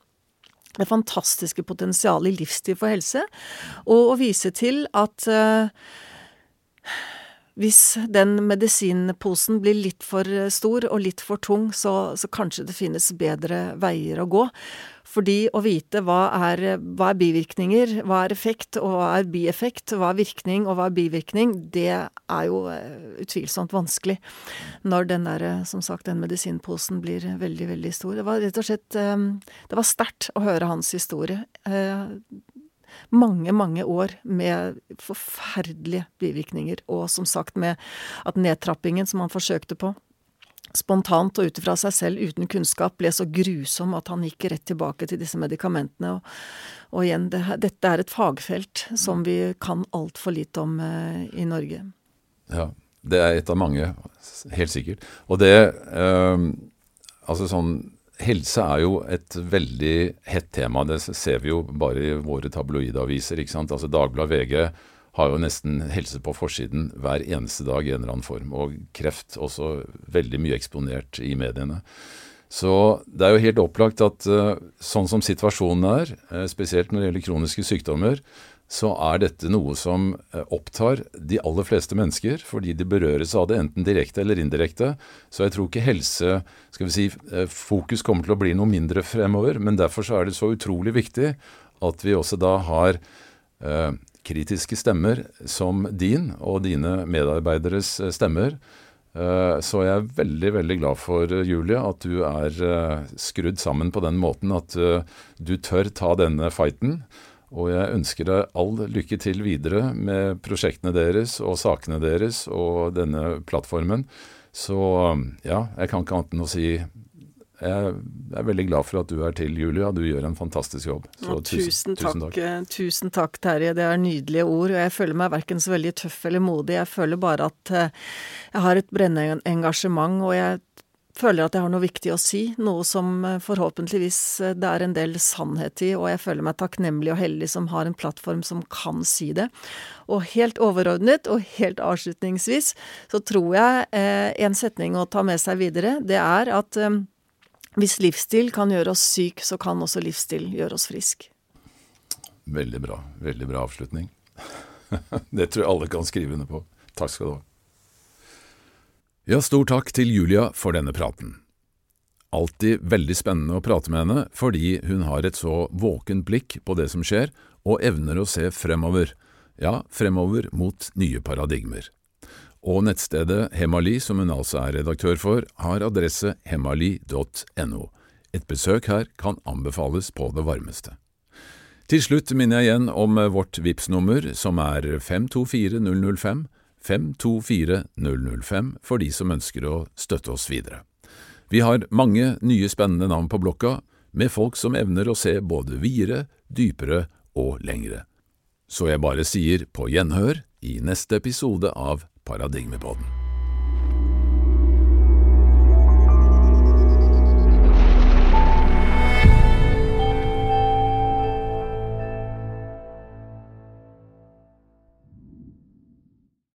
det fantastiske potensialet i livsstil for helse, og å vise til at uh, hvis den medisinposen blir litt for stor og litt for tung, så, så, kanskje det finnes bedre veier å gå. Fordi å vite hva er, hva er, bivirkninger, hva er effekt, og hva er bieffekt, hva er virkning og hva er bivirkning, det er jo eh, utvilsomt vanskelig når den der, som sagt, den medisinposen blir veldig, veldig stor. Det var rett og slett eh, Det var sterkt å høre hans historie. Eh, mange, mange år med forferdelige bivirkninger, og som sagt med at nedtrappingen som han forsøkte på, spontant og ut ifra seg selv uten kunnskap, ble så grusom at han gikk rett tilbake til disse medikamentene. Og, og igjen, det, dette er et fagfelt som vi kan altfor lite om eh, i Norge. Ja, det er et av mange, helt sikkert. Og det eh, Altså sånn Helse er jo et veldig hett tema. Det ser vi jo bare i våre tabloidaviser. ikke sant? Altså Dagbladet VG har jo nesten helse på forsiden hver eneste dag i en eller annen form. Og kreft også veldig mye eksponert i mediene. Så det er jo helt opplagt at uh, sånn som situasjonen er, uh, spesielt når det gjelder kroniske sykdommer, så er dette noe som uh, opptar de aller fleste mennesker, fordi de berøres av det enten direkte eller indirekte. Så jeg tror ikke helse, skal vi si, fokus kommer til å bli noe mindre fremover. Men derfor så er det så utrolig viktig at vi også da har kritiske stemmer som din og dine medarbeideres eh, stemmer. Eh, så jeg er veldig veldig glad for, eh, Julie, at du er skrudd sammen på den måten at du tør ta denne fighten. Og jeg ønsker deg all lykke til videre med prosjektene deres og sakene deres og denne plattformen. Så ja, jeg kan ikke annet enn å si jeg er veldig glad for at du er til, Julia. Du gjør en fantastisk jobb. Så, tusen, tusen, tusen, takk. Eh, tusen takk, Terje. Det er nydelige ord. og Jeg føler meg verken så veldig tøff eller modig. Jeg føler bare at eh, jeg har et brennende engasjement, og jeg føler at jeg har noe viktig å si. Noe som eh, forhåpentligvis det er en del sannhet i, og jeg føler meg takknemlig og heldig som har en plattform som kan si det. Og helt overordnet, og helt avslutningsvis, så tror jeg eh, en setning å ta med seg videre, det er at eh, hvis livsstil kan gjøre oss syk, så kan også livsstil gjøre oss frisk. Veldig bra. Veldig bra avslutning. [laughs] det tror jeg alle kan skrive under på. Takk skal du ha. Ja, stor takk til Julia for denne praten. Alltid veldig spennende å prate med henne fordi hun har et så våkent blikk på det som skjer, og evner å se fremover, ja, fremover mot nye paradigmer. Og nettstedet Hemali, som hun altså er redaktør for, har adresse hemali.no. Et besøk her kan anbefales på det varmeste. Til slutt minner jeg igjen om vårt VIPS-nummer, som er 524005, 524005 for de som ønsker å støtte oss videre. Vi har mange nye spennende navn på blokka, med folk som evner å se både videre, dypere og lengre. Så jeg bare sier på gjenhør i neste episode av Paradigmepodden.